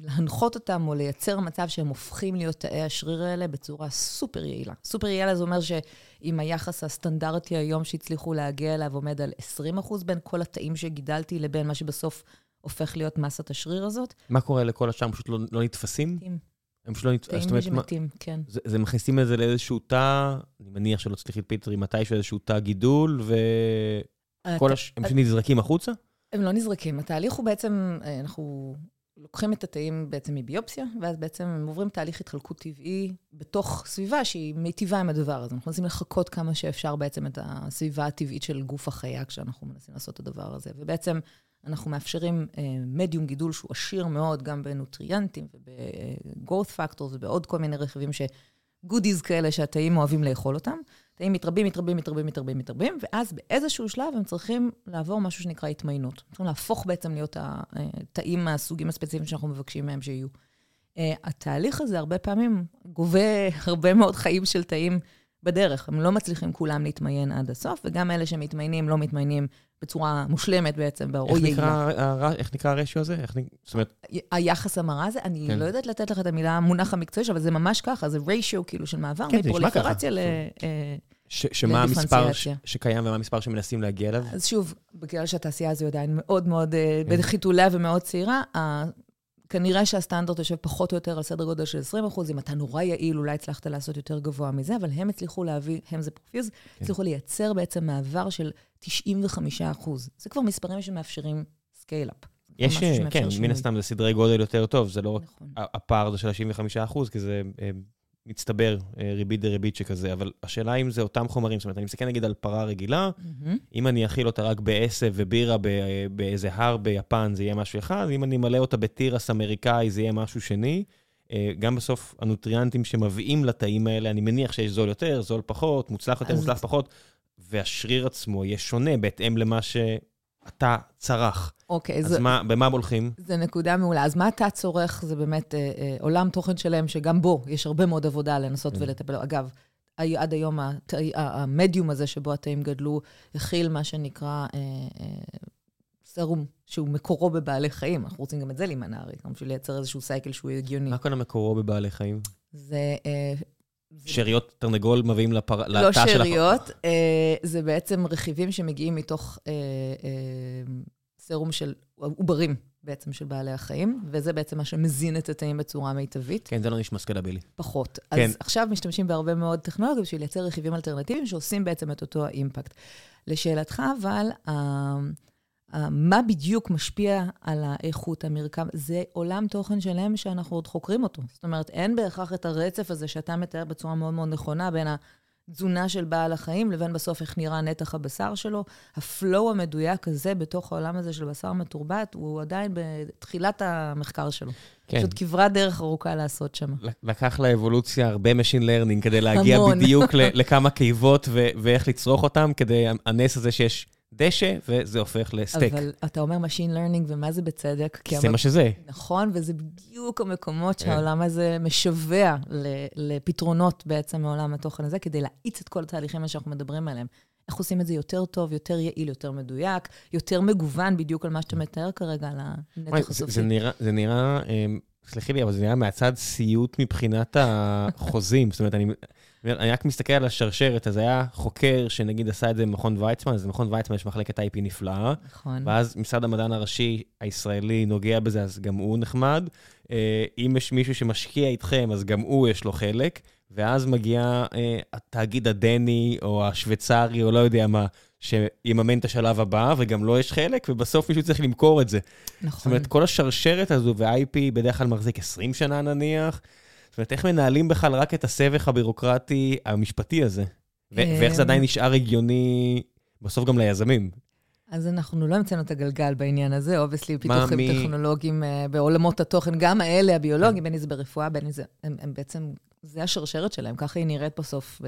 להנחות אותם או לייצר מצב שהם הופכים להיות תאי השריר האלה בצורה סופר יעילה. סופר יעילה זה אומר שאם היחס הסטנדרטי היום שהצליחו להגיע אליו עומד על 20 אחוז בין כל התאים שגידלתי לבין מה שבסוף הופך להיות מסת השריר הזאת. מה קורה לכל השאר? פשוט לא, לא נתפסים? מתים. הם פשוט לא נתפסים. תאים שמתים, כן. זה, זה מכניסים את זה לאיזשהו תא, אני מניח שלא צריך פיטרי, מתישהו איזשהו תא גידול, וכל הש... הם פשוט נזרקים החוצה? הם לא נזרקים. התהליך הוא בעצם, אה, אנחנו לוקחים את התאים בעצם מביופסיה, ואז בעצם הם עוברים תהליך התחלקות טבעי בתוך סביבה שהיא מיטיבה עם הדבר הזה. אנחנו מנסים לחקות כמה שאפשר בעצם את הסביבה הטבעית של גוף החיה כשאנחנו מנסים לעשות את הדבר הזה. ובעצם אנחנו מאפשרים אה, מדיום גידול שהוא עשיר מאוד, גם בנוטריאנטים וב-growth factors ובעוד כל מיני רכיבים ש... גודיז כאלה שהתאים אוהבים לאכול אותם. תאים מתרבים, מתרבים, מתרבים, מתרבים, מתרבים, ואז באיזשהו שלב הם צריכים לעבור משהו שנקרא התמיינות. צריכים להפוך בעצם להיות התאים מהסוגים הספציפיים שאנחנו מבקשים מהם שיהיו. אה, התהליך הזה הרבה פעמים גובה הרבה מאוד חיים של תאים בדרך. הם לא מצליחים כולם להתמיין עד הסוף, וגם אלה שמתמיינים לא מתמיינים בצורה מושלמת בעצם, או יעילה. איך נקרא הרשיו הזה? איך, זאת אומרת... היחס המרה הזה, אני כן. לא יודעת לתת לך את המילה, המונח המקצועי, אבל זה ממש ככה, זה ריישיו כאילו של מעבר כן, מפרוליפרציה ל... אה, שמה המספר שקיים ומה המספר שמנסים להגיע אליו? אז שוב, בגלל שהתעשייה הזו עדיין מאוד מאוד אה, כן. בחיתוליה ומאוד צעירה, כנראה שהסטנדרט יושב פחות או יותר על סדר גודל של 20 אחוז. אם אתה נורא יעיל, אולי הצלחת לעשות יותר גבוה מזה, אבל הם הצליחו להביא, הם זה פרופיז, כן. הצליחו לייצר בעצם מעבר של 95 אחוז. זה כבר מספרים שמאפשרים scale-up. יש, כן, מן הסתם זה סדרי גודל יותר טוב, זה לא רק נכון. הפער הזה של 75 אחוז, כי זה אה, מצטבר, אה, ריבית דריבית שכזה, אבל השאלה אם זה אותם חומרים, זאת אומרת, אני מסתכל נגיד על פרה רגילה, mm-hmm. אם אני אאכיל אותה רק בעשב ובירה באיזה הר ביפן, זה יהיה משהו אחד, אם אני אמלא אותה בתירס אמריקאי, זה יהיה משהו שני. אה, גם בסוף ה-nutrient ים שמביאים לתאים האלה, אני מניח שיש זול יותר, זול פחות, מוצלח יותר, אז... מוצלח פחות, והשריר עצמו יהיה שונה בהתאם למה ש... אתה צרך. אוקיי, אז זה... מה, במה הולכים? זה נקודה מעולה. אז מה אתה צורך זה באמת אה, אה, עולם תוכן שלם, שגם בו יש הרבה מאוד עבודה לנסות mm. ולטפל. אגב, עד היום הת... המדיום הזה שבו התאים גדלו, הכיל מה שנקרא אה, אה, סרום, שהוא מקורו בבעלי חיים. אנחנו רוצים גם את זה להימנע, הרי, גם בשביל לייצר איזשהו סייקל שהוא הגיוני. מה כאן המקורו בבעלי חיים? זה... אה, שאריות תרנגול מביאים לפר... לא לתא של... לא שאריות, אה, זה בעצם רכיבים שמגיעים מתוך אה, אה, סרום של עוברים בעצם של בעלי החיים, וזה בעצם מה שמזין את התאים בצורה מיטבית. כן, זה לא נשמע סקלבילי. פחות. כן. אז עכשיו משתמשים בהרבה מאוד טכנולוגיות בשביל לייצר רכיבים אלטרנטיביים שעושים בעצם את אותו האימפקט. לשאלתך, אבל, מה בדיוק משפיע על האיכות, המרקם, זה עולם תוכן שלם שאנחנו עוד חוקרים אותו. זאת אומרת, אין בהכרח את הרצף הזה שאתה מתאר בצורה מאוד מאוד נכונה בין התזונה של בעל החיים לבין בסוף איך נראה נתח הבשר שלו. הפלואו המדויק הזה בתוך העולם הזה של בשר מתורבת, הוא עדיין בתחילת המחקר שלו. כן. פשוט כברת דרך ארוכה לעשות שם. לקח לאבולוציה הרבה Machine Learning כדי להגיע המון. בדיוק לכמה קיבות ואיך לצרוך אותם, כדי הנס הזה שיש... דשא, וזה הופך לסטייק. אבל אתה אומר Machine Learning, ומה זה בצדק? זה המ... מה שזה. נכון, וזה בדיוק המקומות שהעולם הזה משווע לפתרונות בעצם מעולם התוכן הזה, כדי להאיץ את כל התהליכים שאנחנו מדברים עליהם. איך עושים את זה יותר טוב, יותר יעיל, יותר מדויק, יותר מגוון בדיוק על מה שאתה מתאר כרגע, על הנתח הסופי. זה נראה, זה נראה, אמ, סלחי לי, אבל זה נראה מהצד סיוט מבחינת החוזים. זאת אומרת, אני... אני רק מסתכל על השרשרת, אז היה חוקר שנגיד עשה את זה במכון ויצמן, אז במכון ויצמן יש מחלקת IP נפלאה. נכון. ואז משרד המדען הראשי הישראלי נוגע בזה, אז גם הוא נחמד. אה, אם יש מישהו שמשקיע איתכם, אז גם הוא יש לו חלק. ואז מגיע אה, התאגיד הדני, או השוויצרי, או לא יודע מה, שיממן את השלב הבא, וגם לו יש חלק, ובסוף מישהו צריך למכור את זה. נכון. זאת אומרת, כל השרשרת הזו, ו-IP בדרך כלל מחזיק 20 שנה נניח, זאת אומרת, איך מנהלים בכלל רק את הסבך הבירוקרטי המשפטי הזה? ואיך זה עדיין נשאר הגיוני בסוף גם ליזמים? אז אנחנו לא המצאנו את הגלגל בעניין הזה, obviously פיתוחים מי... טכנולוגיים uh, בעולמות התוכן, גם האלה, הביולוגיים, כן. בין אם זה ברפואה, בין אם זה... הם, הם בעצם, זה השרשרת שלהם, ככה היא נראית בסוף.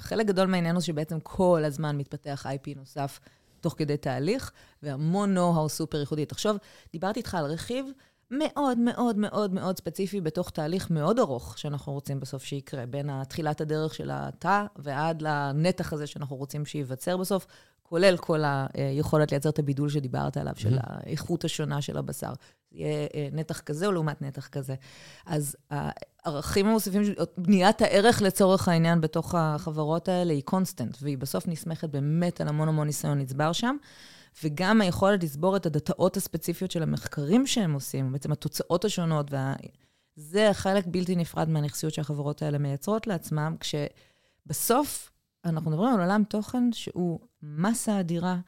חלק גדול מהעניין הוא שבעצם כל הזמן מתפתח IP נוסף תוך כדי תהליך, והמון נו-האו סופר ייחודי. תחשוב, דיברתי איתך על רכיב מאוד מאוד מאוד מאוד ספציפי בתוך תהליך מאוד ארוך שאנחנו רוצים בסוף שיקרה, בין תחילת הדרך של התא ועד לנתח הזה שאנחנו רוצים שייווצר בסוף, כולל כל היכולת לייצר את הבידול שדיברת עליו, של האיכות השונה של הבשר. יהיה אה, נתח כזה או לעומת נתח כזה. אז הערכים המוסיפים, בניית הערך לצורך העניין בתוך החברות האלה היא קונסטנט, והיא בסוף נסמכת באמת על המון המון ניסיון נצבר שם. וגם היכולת לסבור את הדאטאות הספציפיות של המחקרים שהם עושים, בעצם התוצאות השונות, וה... זה חלק בלתי נפרד מהנכסיות שהחברות האלה מייצרות לעצמם, כשבסוף אנחנו מדברים על עולם תוכן שהוא מסה אדירה.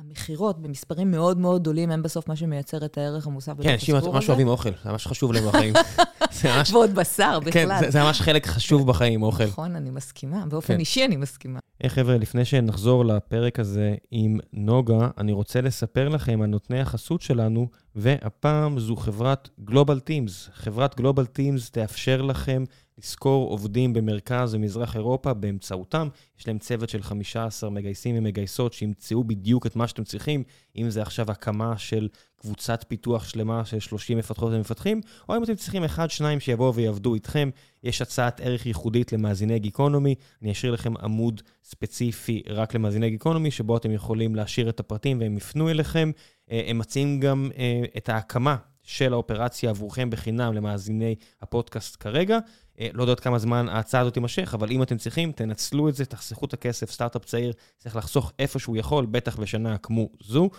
המכירות במספרים מאוד מאוד גדולים הם בסוף מה שמייצר את הערך המוסף. כן, אנשים ממש אוהבים אוכל, זה ממש חשוב להם בחיים. ועוד בשר בכלל. כן, זה ממש חלק חשוב בחיים, אוכל. נכון, אני מסכימה. באופן כן. אישי אני מסכימה. היי חבר'ה, לפני שנחזור לפרק הזה עם נוגה, אני רוצה לספר לכם על נותני החסות שלנו, והפעם זו חברת Global Teams. חברת Global Teams תאפשר לכם לשכור עובדים במרכז ומזרח אירופה באמצעותם. יש להם צוות של 15 מגייסים ומגייסות שימצאו בדיוק את מה שאתם צריכים, אם זה עכשיו הקמה של קבוצת פיתוח שלמה של 30 מפתחות ומפתחים, או אם אתם צריכים אחד, שניים שיבואו ויעבדו איתכם. יש הצעת ערך ייחודית למאזיני גיקונומי. אני אשאיר לכם עמוד ספציפי רק למאזיני גיקונומי, שבו אתם יכולים להשאיר את הפרטים והם יפנו אליכם. אה, הם מציעים גם אה, את ההקמה של האופרציה עבורכם בחינם למאזיני הפודקאסט כרגע. אה, לא יודעת כמה זמן ההצעה הזאת תימשך, אבל אם אתם צריכים, תנצלו את זה, תחסכו את הכסף. סטארט-אפ צעיר צריך לחסוך איפה שהוא יכול, בטח בשנה כמו זו.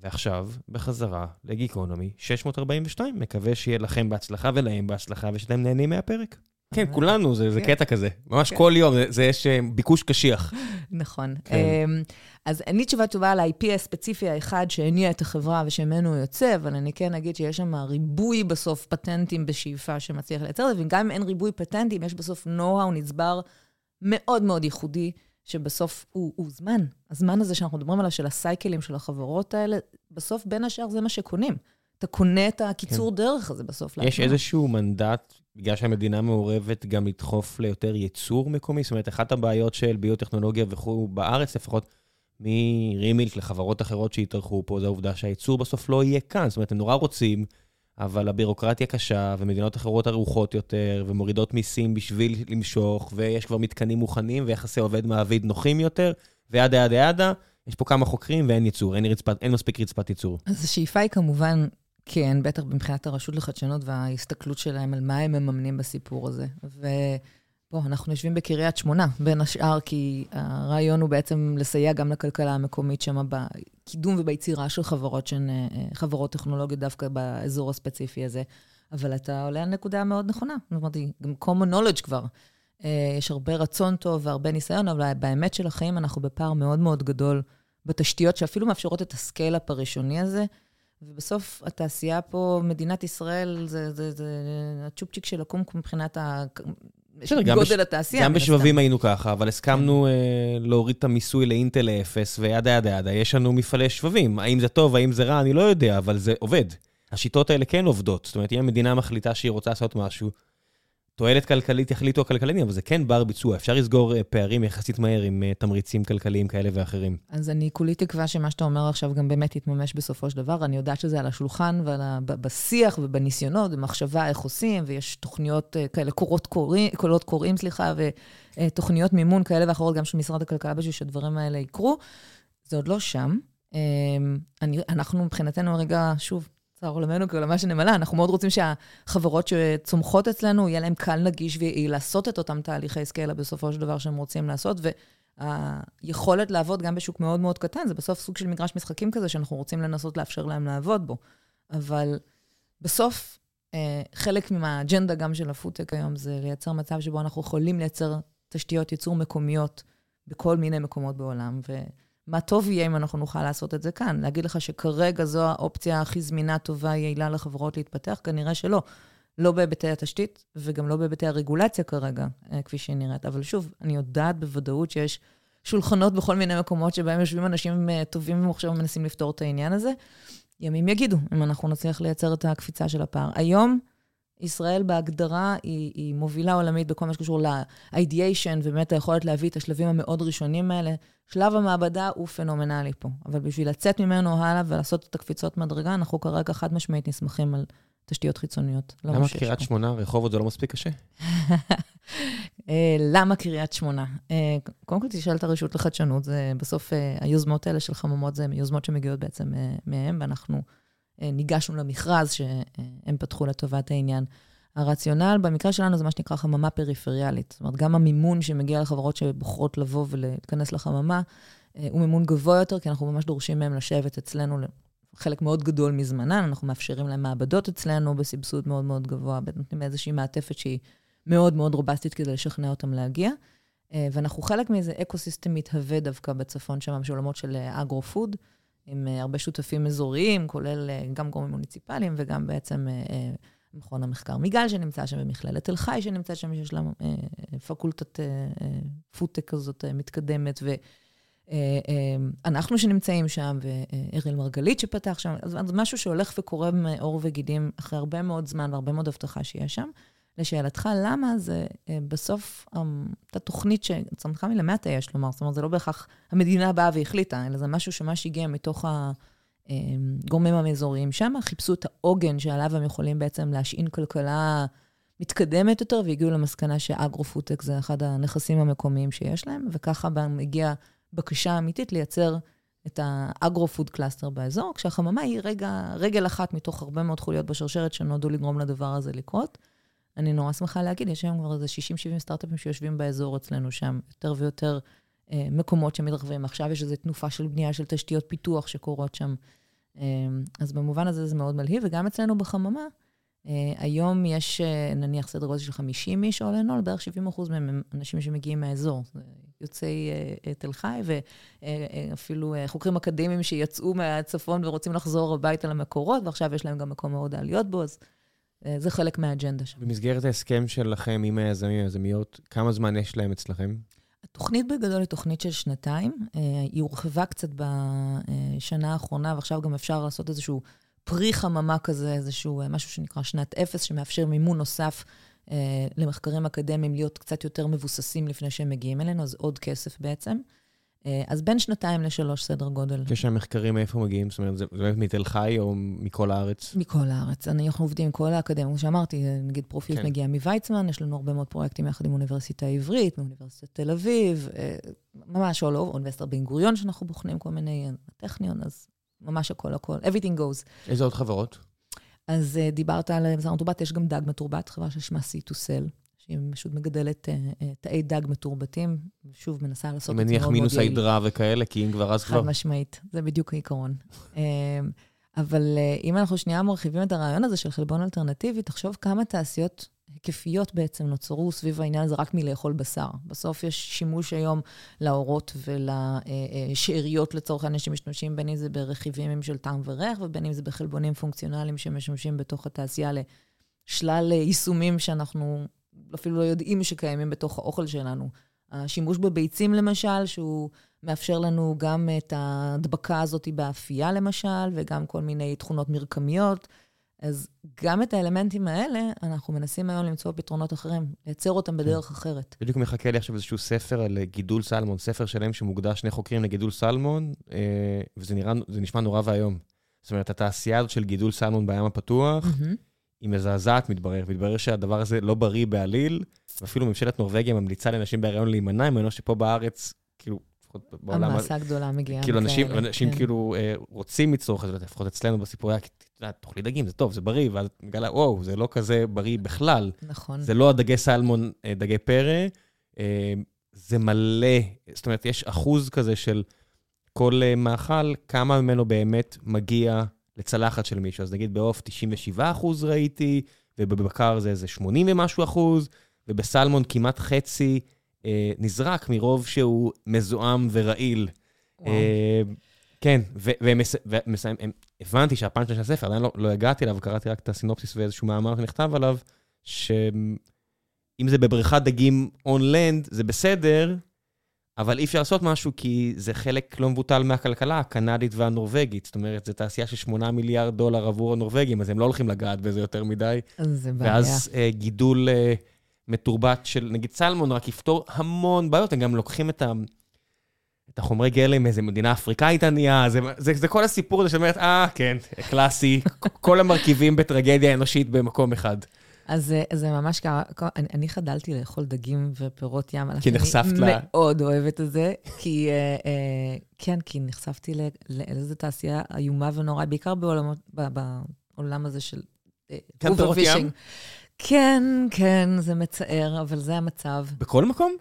ועכשיו, בחזרה לגיקונומי 642. מקווה שיהיה לכם בהצלחה ולהם בהצלחה, ושאתם נהנים מהפרק. כן, כולנו, זה, זה כן. קטע כזה. ממש כן. כל יום, זה, זה יש אה, ביקוש קשיח. נכון. כן. אמ, אז אין לי תשובה טובה על ה-IP הספציפי האחד שהניע את החברה ושממנו הוא יוצא, אבל אני כן אגיד שיש שם ריבוי בסוף פטנטים בשאיפה שמצליח לייצר את זה, וגם אם אין ריבוי פטנטים, יש בסוף know-how נצבר מאוד מאוד ייחודי, שבסוף הוא, הוא זמן. הזמן הזה שאנחנו מדברים עליו, של הסייקלים של החברות האלה, בסוף בין השאר זה מה שקונים. אתה קונה את הקיצור כן. דרך הזה בסוף. יש לעצמה. איזשהו מנדט, בגלל שהמדינה מעורבת, גם לדחוף ליותר ייצור מקומי? זאת אומרת, אחת הבעיות של ביוטכנולוגיה וכו', בארץ לפחות, מרימילק לחברות אחרות שהתארחו פה, זה העובדה שהייצור בסוף לא יהיה כאן. זאת אומרת, הם נורא רוצים, אבל הבירוקרטיה קשה, ומדינות אחרות ערוכות יותר, ומורידות מיסים בשביל למשוך, ויש כבר מתקנים מוכנים, ויחסי עובד-מעביד נוחים יותר, וידה ידה ידה. יש פה כמה חוקרים ואין ייצור, אין, רצפת, אין מספיק רצפת ייצור. אז השאיפה היא כמובן, כן, בטח מבחינת הרשות לחדשנות וההסתכלות שלהם על מה הם מממנים בסיפור הזה. ו... בוא, אנחנו יושבים בקריית שמונה, בין השאר, כי הרעיון הוא בעצם לסייע גם לכלכלה המקומית שם בקידום וביצירה של חברות שהן אה, חברות טכנולוגיות דווקא באזור הספציפי הזה. אבל אתה עולה על נקודה מאוד נכונה. אמרתי, גם common knowledge כבר. אה, יש הרבה רצון טוב והרבה ניסיון, אבל באמת של החיים אנחנו בפער מאוד מאוד גדול בתשתיות שאפילו מאפשרות את ה-scale-up הראשוני הזה. ובסוף התעשייה פה, מדינת ישראל, זה, זה, זה הצ'ופצ'יק של הקומקום מבחינת ה... בסדר, גודל בש... התעשייה. גם בשבבים היינו ככה, אבל הסכמנו כן. uh, להוריד את המיסוי לאינטל לאפס, ו-yada yada yada, יש לנו מפעלי שבבים. האם זה טוב, האם זה רע, אני לא יודע, אבל זה עובד. השיטות האלה כן עובדות. זאת אומרת, אם המדינה מחליטה שהיא רוצה לעשות משהו, תועלת כלכלית יחליטו הכלכלנים, אבל זה כן בר ביצוע. אפשר לסגור אה, פערים יחסית מהר עם אה, תמריצים כלכליים כאלה ואחרים. אז אני כולי תקווה שמה שאתה אומר עכשיו גם באמת יתממש בסופו של דבר. אני יודעת שזה על השולחן ובשיח ובניסיונות, במחשבה איך עושים, ויש תוכניות אה, כאלה, קורות קוראים, קולות קוראים, סליחה, ותוכניות מימון כאלה ואחרות, גם של משרד הכלכלה, בשביל שהדברים האלה יקרו. זה עוד לא שם. אני, אנחנו מבחינתנו הרגע, שוב, צער עולמנו כעולמה שנמלה, אנחנו מאוד רוצים שהחברות שצומחות אצלנו, יהיה להן קל, נגיש ויעיל לעשות את אותם תהליכי סקיילה בסופו של דבר שהם רוצים לעשות, והיכולת לעבוד גם בשוק מאוד מאוד קטן, זה בסוף סוג של מגרש משחקים כזה שאנחנו רוצים לנסות לאפשר להם לעבוד בו. אבל בסוף, אה, חלק מהאג'נדה גם של הפודטק היום זה לייצר מצב שבו אנחנו יכולים לייצר תשתיות ייצור מקומיות בכל מיני מקומות בעולם. ו... מה טוב יהיה אם אנחנו נוכל לעשות את זה כאן. להגיד לך שכרגע זו האופציה הכי זמינה, טובה, יעילה לחברות להתפתח? כנראה שלא. לא בהיבטי התשתית וגם לא בהיבטי הרגולציה כרגע, אה, כפי שהיא נראית. אבל שוב, אני יודעת בוודאות שיש שולחנות בכל מיני מקומות שבהם יושבים אנשים אה, טובים ומוכשרים ומנסים לפתור את העניין הזה. ימים יגידו אם אנחנו נצליח לייצר את הקפיצה של הפער. היום, ישראל בהגדרה היא, היא מובילה עולמית בכל מה שקשור ל-ideation, ובאמת היכולת להביא את השלבים המאוד ראשונים האלה. שלב המעבדה הוא פנומנלי פה, אבל בשביל לצאת ממנו הלאה ולעשות את הקפיצות מדרגה, אנחנו כרגע חד משמעית נסמכים על תשתיות חיצוניות. לא למה קריית שמונה, רחובות זה לא מספיק קשה? אה, למה קריית שמונה? אה, קודם כל תשאל את הרשות לחדשנות, זה בסוף היוזמות האלה של חממות, זה יוזמות שמגיעות בעצם מהם, ואנחנו ניגשנו למכרז שהם פתחו לטובת העניין. הרציונל במקרה שלנו זה מה שנקרא חממה פריפריאלית. זאת אומרת, גם המימון שמגיע לחברות שבוחרות לבוא ולהיכנס לחממה, הוא מימון גבוה יותר, כי אנחנו ממש דורשים מהם לשבת אצלנו חלק מאוד גדול מזמנם, אנחנו מאפשרים להם מעבדות אצלנו בסבסוד מאוד מאוד גבוה, נותנים איזושהי מעטפת שהיא מאוד מאוד robust ית כדי לשכנע אותם להגיע. אה, ואנחנו חלק מאיזה ecosystem מתהווה דווקא בצפון שם, מעולמות של agro-food, עם אה, הרבה שותפים אזוריים, כולל אה, גם גורמים מוניציפליים וגם בעצם מכון המחקר מיגל שנמצא שם, ומכללת תל חי שנמצא שם, שיש לה פקולטת פודטק כזאת מתקדמת, ו... אה, אה, אנחנו שנמצאים שם, ואריאל מרגלית שפתח שם, אז משהו שהולך וקורה מעור וגידים אחרי הרבה מאוד זמן והרבה מאוד הבטחה שיש שם. לשאלתך, למה זה אה, בסוף אותה תוכנית שצמחה מלמטה, יש לומר, זאת אומרת, זה לא בהכרח המדינה באה והחליטה, אלא זה משהו שממש הגיע מתוך הגורמים האזוריים שם, חיפשו את העוגן שעליו הם יכולים בעצם להשעין כלכלה מתקדמת יותר, והגיעו למסקנה ש-agro-foodtech זה אחד הנכסים המקומיים שיש להם, וככה הגיע בקשה אמיתית לייצר את ה-agro-food cluster באזור, כשהחממה היא רגע, רגל אחת מתוך הרבה מאוד חוליות בשרשרת שנועדו לגרום לדבר הזה לקרות. אני נורא שמחה להגיד, יש היום כבר איזה 60-70 סטארט-אפים שיושבים באזור אצלנו שם, יותר ויותר אה, מקומות שמתרחבים. עכשיו יש איזו תנופה של בנייה של תשתיות פיתוח שקורות שם. אה, אז במובן הזה זה מאוד מלהיב, וגם אצלנו בחממה, אה, היום יש אה, נניח סדר גודל של 50 איש או לנול, בערך 70 אחוז מהם הם אנשים שמגיעים מהאזור. יוצאי uh, תל חי, ואפילו uh, חוקרים אקדמיים שיצאו מהצפון ורוצים לחזור הביתה למקורות, ועכשיו יש להם גם מקום מאוד לעליות בו, אז זה חלק מהאג'נדה שם. במסגרת ההסכם שלכם עם היזמים והיזמיות, כמה זמן יש להם אצלכם? התוכנית בגדול היא תוכנית של שנתיים. Uh, היא הורחבה קצת בשנה האחרונה, ועכשיו גם אפשר לעשות איזשהו פרי חממה כזה, איזשהו משהו שנקרא שנת אפס, שמאפשר מימון נוסף אה, למחקרים אקדמיים להיות קצת יותר מבוססים לפני שהם מגיעים אלינו, אז עוד כסף בעצם. אה, אז בין שנתיים לשלוש סדר גודל. כשהמחקרים מאיפה מגיעים? זאת אומרת, זה באמת מתל חי או מכל הארץ? מכל הארץ. אנחנו עובדים עם כל האקדמיה. כמו שאמרתי, נגיד פרופיל כן. מגיע מוויצמן, יש לנו הרבה מאוד פרויקטים יחד עם אוניברסיטה העברית, מאוניברסיטת תל אביב, אה, ממש all over, אוניברסיטת בן גוריון, שאנחנו בוחנים כל מיני, טכניון, אז ממש הכל הכל, everything goes. איזה עוד חברות? אז דיברת על בשר מתורבת, יש גם דג מתורבת, חברה ששמה C2Cell, שהיא פשוט מגדלת uh, תאי דג מתורבתים, שוב, מנסה לעשות את זה מאוד מאוד יעיל. מניח מינוס ההידרה וכאלה, כי אם כבר אז כבר... חד משמעית, זה בדיוק העיקרון. אבל uh, אם אנחנו שנייה מרחיבים את הרעיון הזה של חלבון אלטרנטיבי, תחשוב כמה תעשיות היקפיות בעצם נוצרו סביב העניין הזה רק מלאכול בשר. בסוף יש שימוש היום לאורות ולשאריות לצורך העניין שמשתמשים, בין אם זה ברכיבים של טעם וריח, ובין אם זה בחלבונים פונקציונליים שמשמשים בתוך התעשייה לשלל יישומים שאנחנו אפילו לא יודעים שקיימים בתוך האוכל שלנו. השימוש בביצים, למשל, שהוא מאפשר לנו גם את ההדבקה הזאת באפייה, למשל, וגם כל מיני תכונות מרקמיות. אז גם את האלמנטים האלה, אנחנו מנסים היום למצוא פתרונות אחרים, לייצר אותם כן. בדרך אחרת. בדיוק מחכה לי עכשיו איזשהו ספר על גידול סלמון, ספר שלם שמוקדש שני חוקרים לגידול סלמון, אה, וזה נראה, נשמע נורא ואיום. זאת אומרת, התעשייה הזאת של גידול סלמון בים הפתוח, היא מזעזעת, מתברר. מתברר שהדבר הזה לא בריא בעליל, ואפילו ממשלת נורבגיה ממליצה לנשים בהריון להימנע ממנו, שפה בארץ, כאילו, לפחות בעולם... המסה הגדולה מגיעה. כאילו, אנשים, אנשים כן. כאילו אה, רוצים לצרוך את זה, לפחות אצלנו בסיפורי, תאכלי דגים, זה טוב, זה בריא, ואז את מגלה, וואו, זה לא כזה בריא בכלל. נכון. זה לא הדגי סלמון, אה, דגי פרא, אה, זה מלא, זאת אומרת, יש אחוז כזה של כל מאכל, כמה ממנו באמת מגיע לצלחת של מישהו. אז נגיד בעוף 97 אחוז ראיתי, ובבקר זה איזה 80 ומשהו אחוז, ובסלמון כמעט חצי. אה, נזרק מרוב שהוא מזוהם ורעיל. אה, כן, ומסיים, הבנתי שהפאנצ'ה של הספר, עדיין לא, לא הגעתי אליו, קראתי רק את הסינופסיס ואיזשהו מאמר שנכתב עליו, שאם זה בבריכת דגים און-לנד, זה בסדר, אבל אי אפשר לעשות משהו כי זה חלק לא מבוטל מהכלכלה הקנדית והנורבגית. זאת אומרת, זו תעשייה של 8 מיליארד דולר עבור הנורבגים, אז הם לא הולכים לגעת בזה יותר מדי. זה בעיה. ואז אה, גידול... אה, מתורבת של נגיד סלמון, רק יפתור המון בעיות, הם גם לוקחים את, ה, את החומרי גלם מאיזה מדינה אפריקאית ענייה, זה, זה, זה כל הסיפור הזה שאומרת, אה, כן, קלאסי, כל המרכיבים בטרגדיה אנושית במקום אחד. אז זה ממש קרה, אני, אני חדלתי לאכול דגים ופירות ים. כי נחשפת ל... אני מאוד אוהבת את זה, כי, אה, אה, כן, כי נחשפתי לאיזו תעשייה איומה ונוראה, בעיקר בעולמות, בעולם הזה של... גם פירות ים? כן, כן, זה מצער, אבל זה המצב. בכל מקום?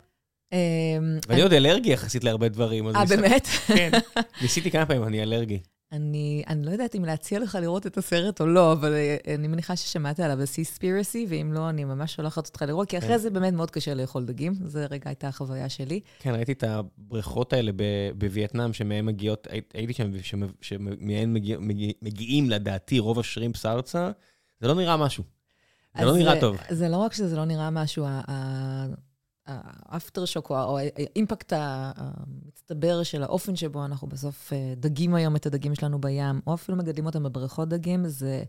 ואני עוד אלרגי יחסית להרבה דברים. אה, באמת? כן. ניסיתי כמה פעמים, אני אלרגי. אני, אני לא יודעת אם להציע לך לראות את הסרט או לא, אבל אני מניחה ששמעת עליו ב-Seaspiracy, ואם לא, אני ממש שולחת אותך לראות, כי אחרי כן. זה באמת מאוד קשה לאכול דגים. זה רגע הייתה החוויה שלי. כן, ראיתי את הבריכות האלה בווייטנאם, שמהן מגיעות, הייתי שם, שמהן מגיע, מגיע, מגיעים, לדעתי, רוב השרימפס ארצה, זה לא נראה משהו. זה לא נראה טוב. זה לא רק שזה לא נראה משהו, ה-aftershock, או ה-impact המצטבר של האופן שבו אנחנו בסוף אה, דגים היום את הדגים שלנו בים, או אפילו מגדלים אותם בבריכות דגים, זה...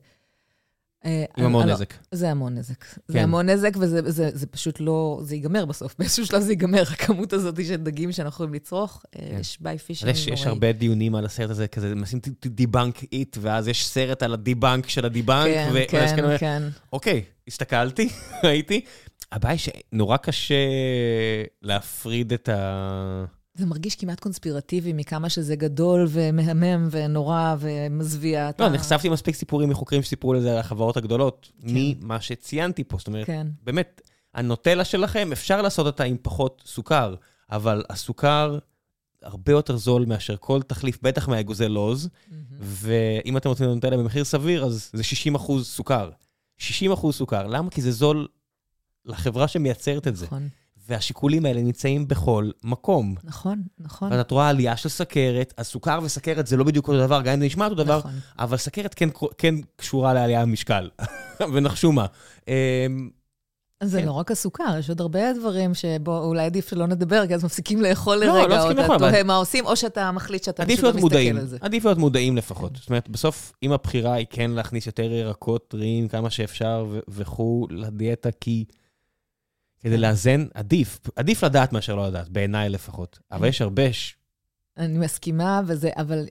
אה, עם המון נזק. זה המון נזק. כן. זה המון נזק, וזה זה, זה פשוט לא... זה ייגמר בסוף. באיזשהו שלב זה ייגמר, הכמות הזאת של דגים שאנחנו יכולים לצרוך. אה, כן. יש by-fishing נוראי. יש הרבה דיונים על הסרט הזה, כזה, מנסים debunk it, ואז יש סרט על ה-debunk של ה-debunk, כן, כן, כן. אוקיי, הסתכלתי, ראיתי. הבעיה שנורא קשה להפריד את ה... זה מרגיש כמעט קונספירטיבי מכמה שזה גדול ומהמם ונורא ומזוויע. לא, נחשפתי מספיק סיפורים מחוקרים שסיפרו לזה על החברות הגדולות, כן. ממה שציינתי פה. זאת אומרת, כן. באמת, הנוטלה שלכם, אפשר לעשות אותה עם פחות סוכר, אבל הסוכר הרבה יותר זול מאשר כל תחליף, בטח מהאגוזי לוז, mm-hmm. ואם אתם רוצים לנוטלה במחיר סביר, אז זה 60 אחוז סוכר. 60 אחוז סוכר. למה? כי זה זול לחברה שמייצרת את זה. נכון. והשיקולים האלה נמצאים בכל מקום. נכון, נכון. ואת רואה עלייה של סכרת, אז סוכר וסכרת זה לא בדיוק אותו דבר, גם אם זה נשמע אותו דבר, נכון. אבל סכרת כן, כן קשורה לעלייה במשקל. ונחשו מה. אמ, זה כן. לא רק הסוכר, יש עוד הרבה דברים שבו אולי עדיף שלא נדבר, כי אז מפסיקים לאכול לא, לרגע, לא או אתה תוהה מה עושים, או שאתה מחליט שאתה פשוט לא מסתכל על זה. עדיף להיות מודעים לפחות. זאת אומרת, בסוף, אם הבחירה היא כן להכניס יותר ירקות טריים כמה שאפשר וכו' לדיאטה, כי כדי לאזן, עדיף, עדיף לדעת מאשר לא לדעת, בעיניי לפחות. אבל יש הרבה... ש... אני מסכימה, וזה, אבל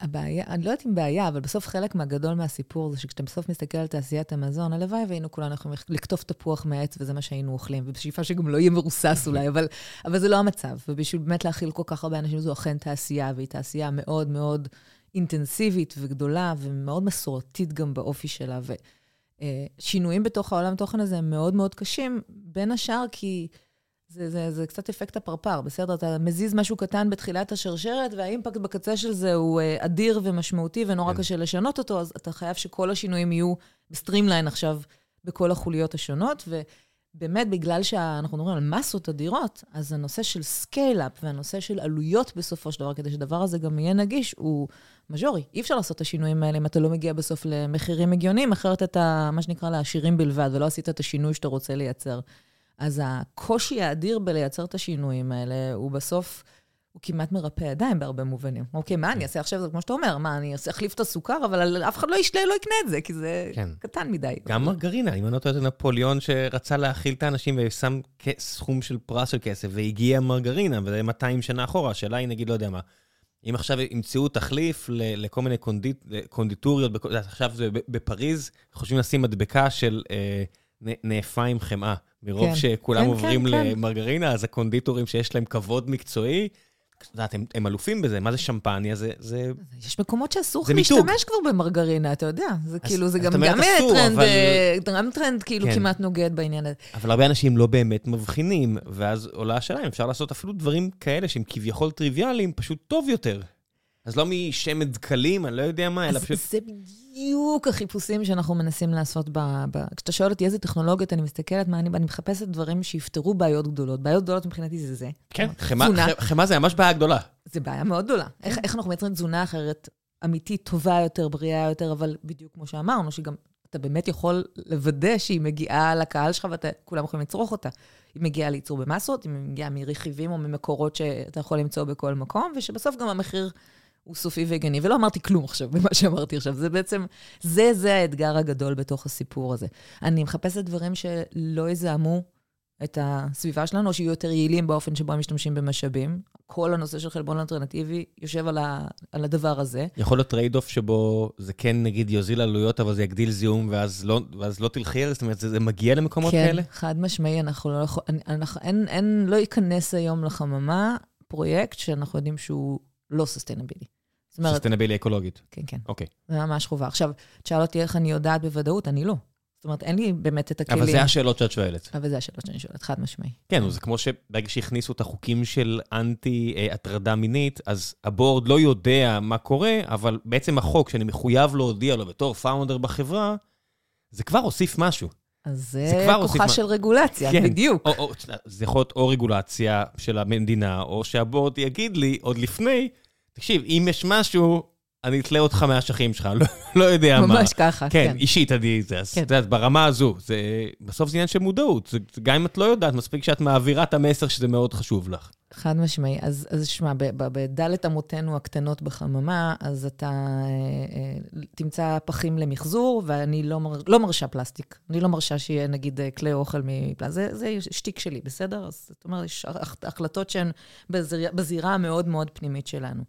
הבעיה, אני לא יודעת אם בעיה, אבל בסוף חלק מהגדול מהסיפור זה שכשאתה בסוף מסתכל על תעשיית המזון, הלוואי והיינו כולנו יכולים לקטוף תפוח מהעץ וזה מה שהיינו אוכלים, ובשאיפה שגם לא יהיה מרוסס אולי, אבל, אבל זה לא המצב. ובשביל באמת להאכיל כל כך הרבה אנשים, זו אכן תעשייה, והיא תעשייה מאוד מאוד אינטנסיבית וגדולה, ומאוד מסורתית גם באופי שלה. ו... אה, שינויים בתוך העולם תוכן הזה הם מאוד מאוד קשים, בין השאר כי זה, זה, זה קצת אפקט הפרפר, בסדר? אתה מזיז משהו קטן בתחילת השרשרת, וה-impact בקצה של זה הוא אה, אדיר ומשמעותי ונורא כן. קשה לשנות אותו, אז אתה חייב שכל השינויים יהיו ב-streamline עכשיו בכל החוליות השונות, ובאמת, בגלל שאנחנו מדברים על מסות אדירות, אז הנושא של scale-up והנושא של עלויות בסופו של דבר, כדי שהדבר הזה גם יהיה נגיש, הוא major-י. אי אפשר לעשות את השינויים האלה אם אתה לא מגיע בסוף למחירים הגיוניים, אחרת אתה, מה שנקרא, לעשירים בלבד, ולא עשית את השינוי שאתה רוצה לייצר. אז הקושי האדיר בלייצר את השינויים האלה, הוא בסוף, הוא כמעט מרפה ידיים בהרבה מובנים. אוקיי, מה אני אעשה עכשיו? זה כמו שאתה אומר, מה, אני אחליף את הסוכר, אבל אף אחד לא ישלם, לא יקנה את זה, כי זה כן. קטן מדי. גם מרגרינה, אם אני לא טועה, זה נפוליאון שרצה להאכיל את האנשים ושם סכום של פרס של כסף, והגיע מרגרינה, וזה 200 שנה אחורה, השאלה היא, נגיד, לא יודע מה. אם עכשיו ימצאו תחליף לכל מיני קונדיט, קונדיטוריות, עכשיו זה בפריז, חושבים לשים מדבקה של אה, נאפה עם חמאה. מרוב כן. שכולם כן, עוברים כן, כן. למרגרינה, כן. אז הקונדיטורים שיש להם כבוד מקצועי, את יודעת, הם, הם אלופים בזה, מה זה שמרגרינה? זה... זה... יש מקומות שאסור לך להשתמש כבר במרגרינה, אתה יודע. זה אז, כאילו, זה גם, גם אסור, טרנד, אבל... אה, גם טרנד כאילו כן. כמעט נוגד בעניין הזה. אבל הרבה אנשים לא באמת מבחינים, ואז עולה השאלה אם אפשר לעשות אפילו דברים כאלה שהם כביכול טריוויאליים, פשוט טוב יותר. אז לא משמן דקלים, אני לא יודע מה, אלא פשוט... זה בדיוק החיפושים שאנחנו מנסים לעשות ב... ב... כשאתה שואל אותי איזה טכנולוגיות אני מסתכלת, מה אני, אני מחפשת דברים שיפתרו בעיות גדולות. בעיות גדולות מבחינתי זה זה. כן, חמאה זה ממש בעיה גדולה. זה בעיה מאוד גדולה. כן. איך, איך אנחנו מייצרים תזונה אחרת, אמיתית, טובה יותר, בריאה יותר, אבל בדיוק כמו שאמרנו, שגם אתה באמת יכול לוודא שהיא מגיעה לקהל שלך וכולם יכולים לצרוך אותה. היא מגיעה לייצור במסות, היא מגיעה מרכיבים או ממקורות שאתה יכול למצוא בכל מקום, ושבסוף גם המחיר הוא סופי והגיוני. ולא אמרתי כלום עכשיו במה שאמרתי עכשיו. זה בעצם, זה, זה האתגר הגדול בתוך הסיפור הזה. אני מחפשת דברים שלא יזהמו את הסביבה שלנו, או שיהיו יותר יעילים באופן שבו הם משתמשים במשאבים. כל הנושא של חלבון אלטרנטיבי יושב על, ה, על הדבר הזה. יכול להיות trade-off שבו זה כן, נגיד, יוזיל עלויות, אבל זה יגדיל זיהום, ואז לא, ואז לא תלכי על זה? זאת אומרת, זה, זה מגיע למקומות כן, כאלה? כן, חד משמעי, אנחנו לא יכול... אנחנו, אין, אין, לא ייכנס היום לחממה פרויקט שאנחנו יודעים שהוא לא sustainable-י. sustainable-י אקולוגית. כן, כן. אוקיי. זה ממש חובה. עכשיו, תשאל אותי איך אני יודעת בוודאות, אני לא. זאת אומרת, אין לי באמת את הכלים. אבל זה השאלות שאת שואלת. אבל זה השאלות שאני שואלת, חד משמעי. כן, זה כמו שברגע שהכניסו את החוקים של אנטי-הטרדה מינית, אז הבורד לא יודע מה קורה, אבל בעצם החוק שאני מחויב להודיע לו בתור פאונדר בחברה, זה כבר הוסיף משהו. אז זה כוחה של רגולציה, כן. בדיוק. או, או, זה יכול להיות או רגולציה של המדינה, או שהבורד יגיד לי עוד לפני, תקשיב, אם יש משהו, אני אתלה אותך מהאשכים שלך, לא, לא יודע ממש מה. ממש ככה, כן. כן, אישית אני, זה, כן. יודעת, ברמה הזו, זה, בסוף זה עניין של מודעות. זה, גם אם את לא יודעת, מספיק שאת מעבירה את המסר שזה מאוד חשוב לך. חד משמעי. אז, אז שמע, בדלת אמותינו הקטנות בחממה, אז אתה אה, אה, תמצא פחים למחזור, ואני לא, מר, לא מרשה פלסטיק. אני לא מרשה שיהיה, נגיד, כלי אוכל מפלסטיק. זה, זה שטיק שלי, בסדר? אז זאת אומרת, יש החלטות שהן בזיר, בזירה המאוד מאוד פנימית שלנו.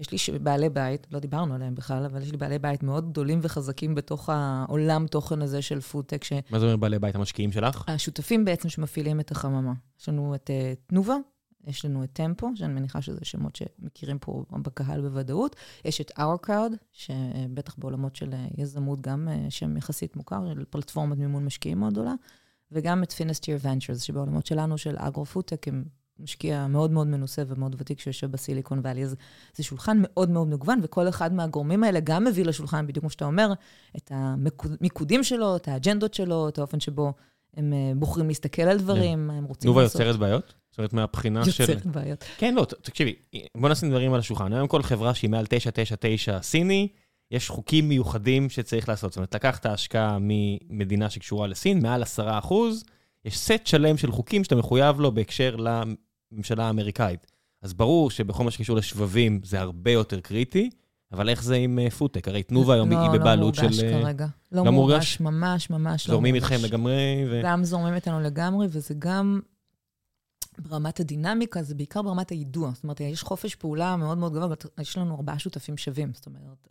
יש לי בעלי בית, לא דיברנו עליהם בכלל, אבל יש לי בעלי בית מאוד גדולים וחזקים בתוך העולם תוכן הזה של פודטק. ש... מה זה אומר בעלי בית המשקיעים שלך? השותפים בעצם שמפעילים את החממה. יש לנו את uh, תנובה, יש לנו את טמפו, שאני מניחה שזה שמות שמכירים פה בקהל בוודאות. יש את Our Crowd, שבטח בעולמות של יזמות גם uh, שם יחסית מוכר, של פלטפורמת מימון משקיעים מאוד גדולה. וגם את Finisteer Ventures, שבעולמות שלנו של אגרו-פודטק הם משקיע מאוד מאוד מנוסה ומאוד ותיק שיושב בסיליקון ואלי. אז זה שולחן מאוד מאוד מגוון, וכל אחד מהגורמים האלה גם מביא לשולחן, בדיוק כמו שאתה אומר, את המיקודים שלו, את האג'נדות שלו, את האופן שבו הם בוחרים להסתכל על דברים, מה הם רוצים לעשות. תנובה יוצרת בעיות? זאת אומרת, מהבחינה של... יוצרת בעיות. כן, לא, תקשיבי, בוא נשים דברים על השולחן. היום כל חברה שהיא מעל 999 סיני, יש חוקים מיוחדים שצריך לעשות. זאת אומרת, לקחת השקעה ממדינה שקשורה לסין, מעל 10 אחוז, יש סט שלם של חוקים שאתה מחויב לו בהקשר הממשלה האמריקאית. אז ברור שבכל מה שקשור לשבבים זה הרבה יותר קריטי, אבל איך זה עם פודטק? הרי תנובה היום לא, היא בבעלות של... לא מורגש כרגע. לא, לא מורגש, ממש, ממש לא מורגש. זורמים איתכם לגמרי? ו... גם זורמים איתנו לגמרי, וזה גם ברמת הדינמיקה, זה בעיקר ברמת היידוע. זאת אומרת, יש חופש פעולה מאוד מאוד גבוה, יש לנו ארבעה שותפים שווים. זאת אומרת,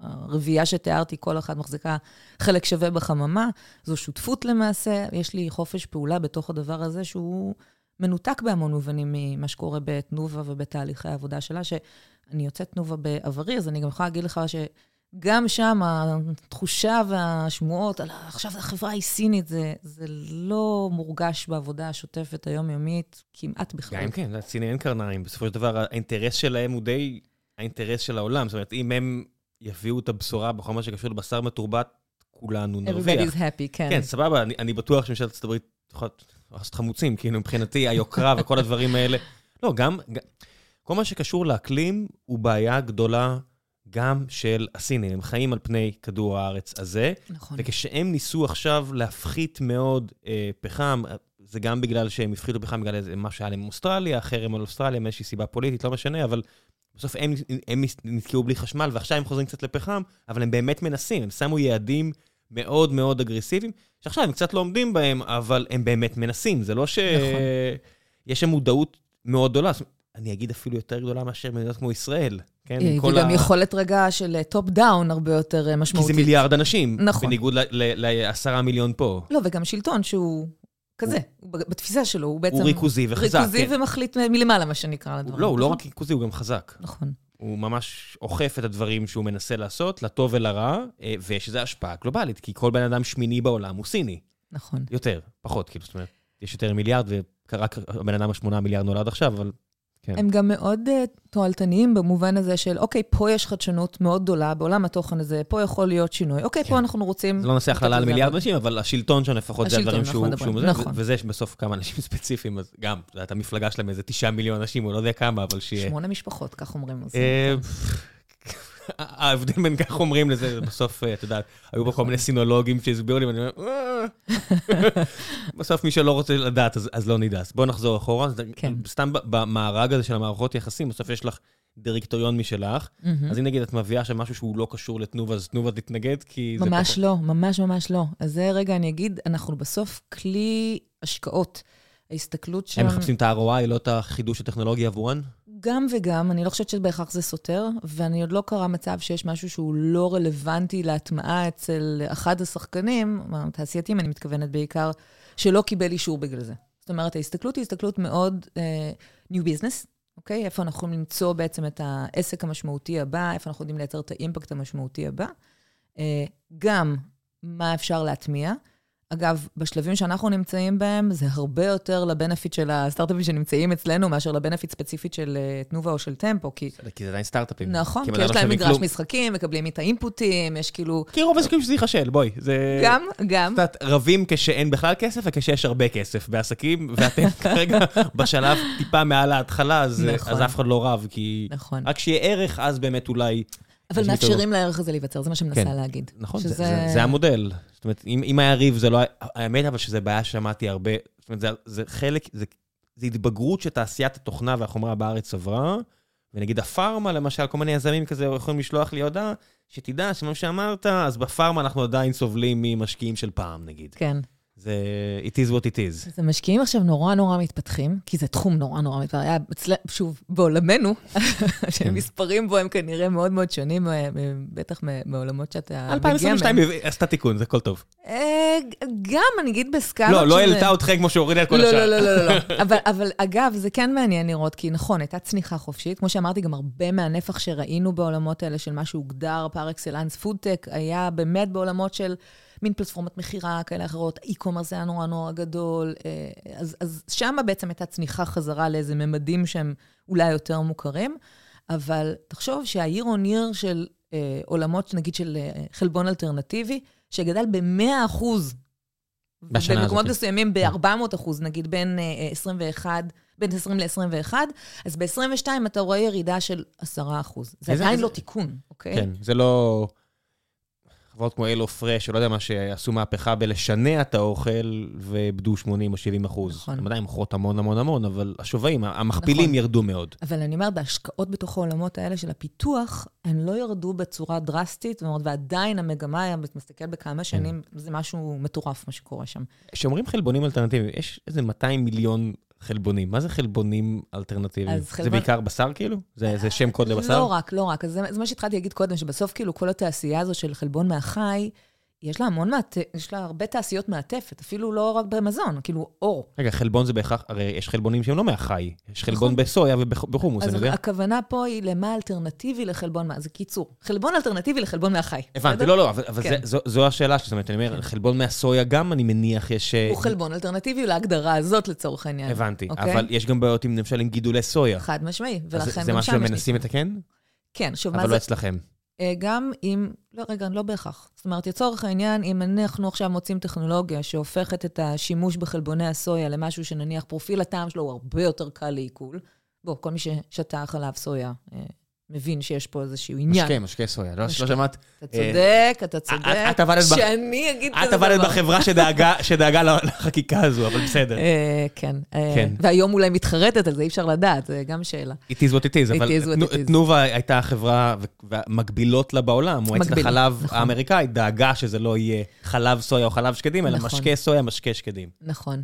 הרביעייה שתיארתי, כל אחת מחזיקה חלק שווה בחממה, זו שותפות למעשה. יש לי חופש פעולה בתוך הדבר הזה שהוא... מנותק בהמון מובנים ממה שקורה בתנובה ובתהליכי העבודה שלה, שאני יוצאת תנובה בעברי, אז אני גם יכולה להגיד לך שגם שם התחושה והשמועות על עכשיו החברה היא סינית, זה, זה לא מורגש בעבודה השוטפת היומיומית כמעט בכלל. גם כן, לסיני אין קרניים. בסופו של דבר, האינטרס שלהם הוא די האינטרס של העולם. זאת אומרת, אם הם יביאו את הבשורה בכל מה שקשור לבשר מתורבת, כולנו נרוויח. Everybody's happy, כן. כן, סבבה, אני, אני בטוח שממשלת ארצות הברית לעשות חמוצים, כאילו, מבחינתי, היוקרה וכל הדברים האלה. לא, גם, גם, כל מה שקשור לאקלים הוא בעיה גדולה גם של הסינים. הם חיים על פני כדור הארץ הזה. נכון. וכשהם ניסו עכשיו להפחית מאוד אה, פחם, זה גם בגלל שהם הפחיתו פחם בגלל איזה מה שהיה להם עם אוסטרליה, חרם על אוסטרליה, מאיזושהי סיבה פוליטית, לא משנה, אבל בסוף הם, הם נתקעו בלי חשמל, ועכשיו הם חוזרים קצת לפחם, אבל הם באמת מנסים, הם שמו יעדים מאוד מאוד אגרסיביים, שעכשיו הם קצת לא עומדים בהם, אבל הם באמת מנסים, זה לא ש... נכון. יש שם מודעות מאוד גדולה. אני אגיד אפילו יותר גדולה מאשר מדינות כמו ישראל. כן, וגם ה... יכולת רגע של top down הרבה יותר משמעותית. כי זה מיליארד אנשים, נכון. בניגוד לעשרה מיליון פה. לא, וגם שלטון שהוא כזה, הוא... בתפיסה שלו, הוא בעצם... הוא ריכוזי וחזק, ריכוזי כן. ומחליט מלמעלה, מה שנקרא לדברים. לא, הוא לא רק ריכוזי, הוא גם חזק. נכון. הוא ממש אוכף את הדברים שהוא מנסה לעשות, לטוב ולרע, ויש לזה השפעה גלובלית, כי כל בן אדם שמיני בעולם הוא סיני. נכון. יותר, פחות, כאילו, זאת אומרת, יש יותר מיליארד, ורק הבן אדם השמונה מיליארד נולד עכשיו, אבל... כן. הם גם מאוד uh, תועלתניים במובן הזה של, אוקיי, פה יש חדשנות מאוד גדולה בעולם התוכן הזה, פה יכול להיות שינוי. אוקיי, כן. פה אנחנו רוצים... זה לא נעשה הכללה על מיליארד אנשים, אבל השלטון שם לפחות זה הדברים שהוא... שהוא נכון. וזה יש בסוף כמה אנשים ספציפיים, אז גם, את המפלגה שלהם איזה תשעה מיליון אנשים, הוא לא יודע כמה, אבל שיהיה... שמונה משפחות, כך אומרים. ההבדל בין כך אומרים לזה, בסוף, אה, את יודעת, היו פה כל מיני סינולוגים שהסבירו לי, ואני אומר, אה. בסוף מי שלא רוצה לדעת, אז לא נדע. אז בואו נחזור אחורה. כן. סתם במארג הזה של המערכות יחסים, בסוף יש לך דירקטוריון משלך, אז אם נגיד את מביאה שם משהו שהוא לא קשור לתנובה, אז תנובה תתנגד, כי זה ממש לא, ממש ממש לא. אז זה רגע, אני אגיד, אנחנו בסוף כלי השקעות. ההסתכלות שם... הם מחפשים את ה-ROI, לא את החידוש הטכנולוגי עבורן? גם וגם, אני לא חושבת שבהכרח זה סותר, ואני עוד לא קרה מצב שיש משהו שהוא לא רלוונטי להטמעה אצל אחד השחקנים, התעשייתים, אני מתכוונת בעיקר, שלא קיבל אישור בגלל זה. זאת אומרת, ההסתכלות היא הסתכלות מאוד uh, New Business, אוקיי? איפה אנחנו יכולים למצוא בעצם את העסק המשמעותי הבא, איפה אנחנו יודעים לייצר את האימפקט המשמעותי הבא. Uh, גם מה אפשר להטמיע. אגב, בשלבים שאנחנו נמצאים בהם, זה הרבה יותר לבנפיט של הסטארט-אפים שנמצאים אצלנו, מאשר לבנפיט ספציפית של אה, תנובה או של טמפו, כי... כי זה עדיין סטארט-אפים. נכון, כי, יש להם מגרש משחקים, מקבלים את האינפוטים, יש כאילו... כי רוב הסיכויים שזה ייחשל, בואי. זה... גם, גם. קצת רבים כשאין בכלל כסף וכשיש הרבה כסף בעסקים, ואתם כרגע בשלב טיפה מעל ההתחלה, אז, נכון. אז אף אחד לא רב, כי... נכון. רק שיהיה ערך, אז באמת אולי... אבל מאפשרים לערך הזה להיווצר, זה מה שמנסה כן. להגיד. נכון, שזה... זה, זה, זה המודל. זאת אומרת, אם, אם היה ריב, זה לא היה... האמת אבל שזו בעיה ששמעתי הרבה. זאת אומרת, זה, זה חלק, זה, זה התבגרות שתעשיית התוכנה והחומרה בארץ עברה, ונגיד הפארמה, למשל, כל מיני יזמים כזה יכולים לשלוח לי הודעה, שתדע שמה שאמרת, אז בפארמה אנחנו עדיין סובלים ממשקיעים של פעם, נגיד. כן. זה it is what it is. אז המשקיעים עכשיו נורא נורא מתפתחים, כי זה תחום נורא נורא מתפתח. היה. שוב, בעולמנו, שהמספרים בו הם כנראה מאוד מאוד שונים, אה, בטח מעולמות שאתה מגיע מהם. 2022 עשתה תיקון, זה הכל טוב. אה, גם, אני אגיד בסקאלות לא, לא העיפה אתכם כמו שהורידה את כל לא, השאר. לא, לא, לא, לא. אבל אגב, זה כן מעניין לראות, כי נכון, הייתה צניחה חופשית. כמו שאמרתי, גם הרבה מהנפח שראינו בעולמות האלה של מה שהוגדר פר אקסלנס פודטק, היה באמת בעולמות של... מין פלטפורמת מכירה כאלה אחרות, e-commerce היה נורא נורא גדול. אה, אז, אז שם בעצם הייתה צניחה חזרה לאיזה ממדים שהם אולי יותר מוכרים, אבל תחשוב שה-year on year של אה, עולמות, נגיד של אה, חלבון אלטרנטיבי, שגדל ב-100 אחוז, במקומות מסוימים ב-400 אחוז, נגיד בין אה, 21, בין 20 ל-21, אז ב-22 אתה רואה ירידה של 10 אחוז. זה עדיין זה... לא תיקון, אוקיי? כן, זה לא... חברות כמו אלו פרש, או לא יודע מה, שעשו מהפכה בלשנע את האוכל, ואיבדו 80 או 70 אחוז. נכון. הם עדיין מוכרות המון המון המון, אבל השווים, המכפילים נכון. ירדו מאוד. אבל אני אומרת, בהשקעות בתוך העולמות האלה של הפיתוח, הן לא ירדו בצורה דרסטית, ועדיין המגמה, אם מסתכל בכמה שנים, זה משהו מטורף מה שקורה שם. כשאומרים חלבונים אלטרנטיביים, יש איזה 200 מיליון חלבונים. מה זה חלבונים אלטרנטיביים? זה חלבון... בעיקר בשר כאילו? זה, זה שם קוד לבשר? לא רק, לא רק. אז זה, זה מה שהתחלתי להגיד קודם, שבסוף כאילו כל התעשייה הזו של חלבון מהחי, יש לה המון, מעט... יש לה הרבה תעשיות מעטפת, אפילו לא רק במזון, כאילו אור. רגע, חלבון זה בהכרח, הרי יש חלבונים שהם לא מהחי, יש חלבון נכון. בסויה ובחומוס, אני יודע. אז הכוונה פה היא למה אלטרנטיבי לחלבון, מה, זה קיצור. חלבון אלטרנטיבי לחלבון מהחי. הבנתי, לא, לא, אבל, אבל כן. זה, זו, זו השאלה שלי, זאת אומרת, אני אומר, כן. חלבון מהסויה גם, אני מניח, יש... הוא חלבון אלטרנטיבי להגדרה הזאת לצורך העניין. הבנתי, אוקיי? אבל יש גם בעיות למשל, עם גידולי סויה. חד משמעי, ולכן זה מה שמנסים לתקן? כן, שוב, מה זה... אבל לא אצלכם. אה, גם אם, לא, רגע, לא בהכרח. זאת אומרת, לצורך העניין, אם אנחנו עכשיו מוצאים טכנולוגיה שהופכת את השימוש בחלבוני הסויה למשהו שנניח פרופיל הטעם שלו הוא הרבה יותר קל לעיכול, בוא, כל מי ששתה חלב סויה אה, מבין שיש פה איזשהו עניין. משקה, משקה סויה, לא, לא שמעת? אתה צודק, אתה צודק. שאני אגיד כזה דבר. את עבדת בחברה שדאגה לחקיקה הזו, אבל בסדר. כן, כן. והיום אולי מתחרטת על זה, אי אפשר לדעת, זו גם שאלה. It is what it is, אבל תנובה הייתה החברה והמקבילות לה בעולם. מועצת החלב נכון. האמריקאית דאגה שזה לא יהיה חלב סויה או חלב שקדים, אלא נכון. משקה סויה, משקה שקדים. נכון.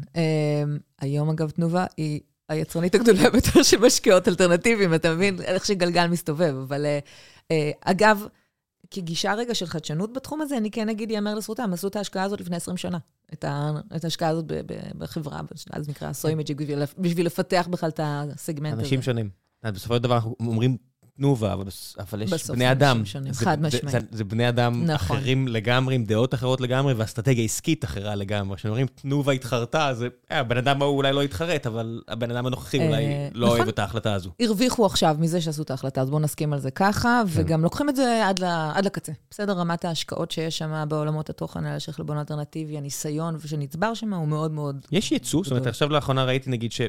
היום, אגב, תנובה היא... היצרנית הגדולה ביותר של משקאות אלטרנטיביים, אתה מבין איך שגלגל מסתובב. אבל אה, אגב, כגישה רגע של חדשנות בתחום הזה, אני כן אגיד, ייאמר לזכותם, עשו את ההשקעה הזאת לפני 20 שנה. את, ה, את ההשקעה הזאת בחברה, אז נקרא סוימג'יק, בשביל, בשביל לפתח בכלל את הסגמנט הזה. אנשים שונים. בסופו של דבר אנחנו אומרים תנובה, אבל, אבל יש בני אדם. זה, חד משמעית. זה, זה, זה בני אדם נכון. אחרים לגמרי, עם דעות אחרות לגמרי, ואסטרטגיה עסקית אחרה לגמרי. כשאומרים תנובה התחרטה, אז אה, הבן אדם ההוא אולי לא התחרט, אבל הבן אדם הנוכחי אולי אה, לא נכון. אוהב את ההחלטה הזו. הרוויחו עכשיו מזה שעשו את ההחלטה, אז בואו נסכים על זה ככה, כן. וגם לוקחים את זה עד, ל, עד לקצה. בסדר, רמת ההשקעות שיש שם בעולמות התוכן האלה של חלבון אלטרנטיבי, הניסיון שנצבר שם הוא מאוד מאוד... יש ייצוא? זאת אומרת, עכשיו לאחרונה ראיתי נגיד ש...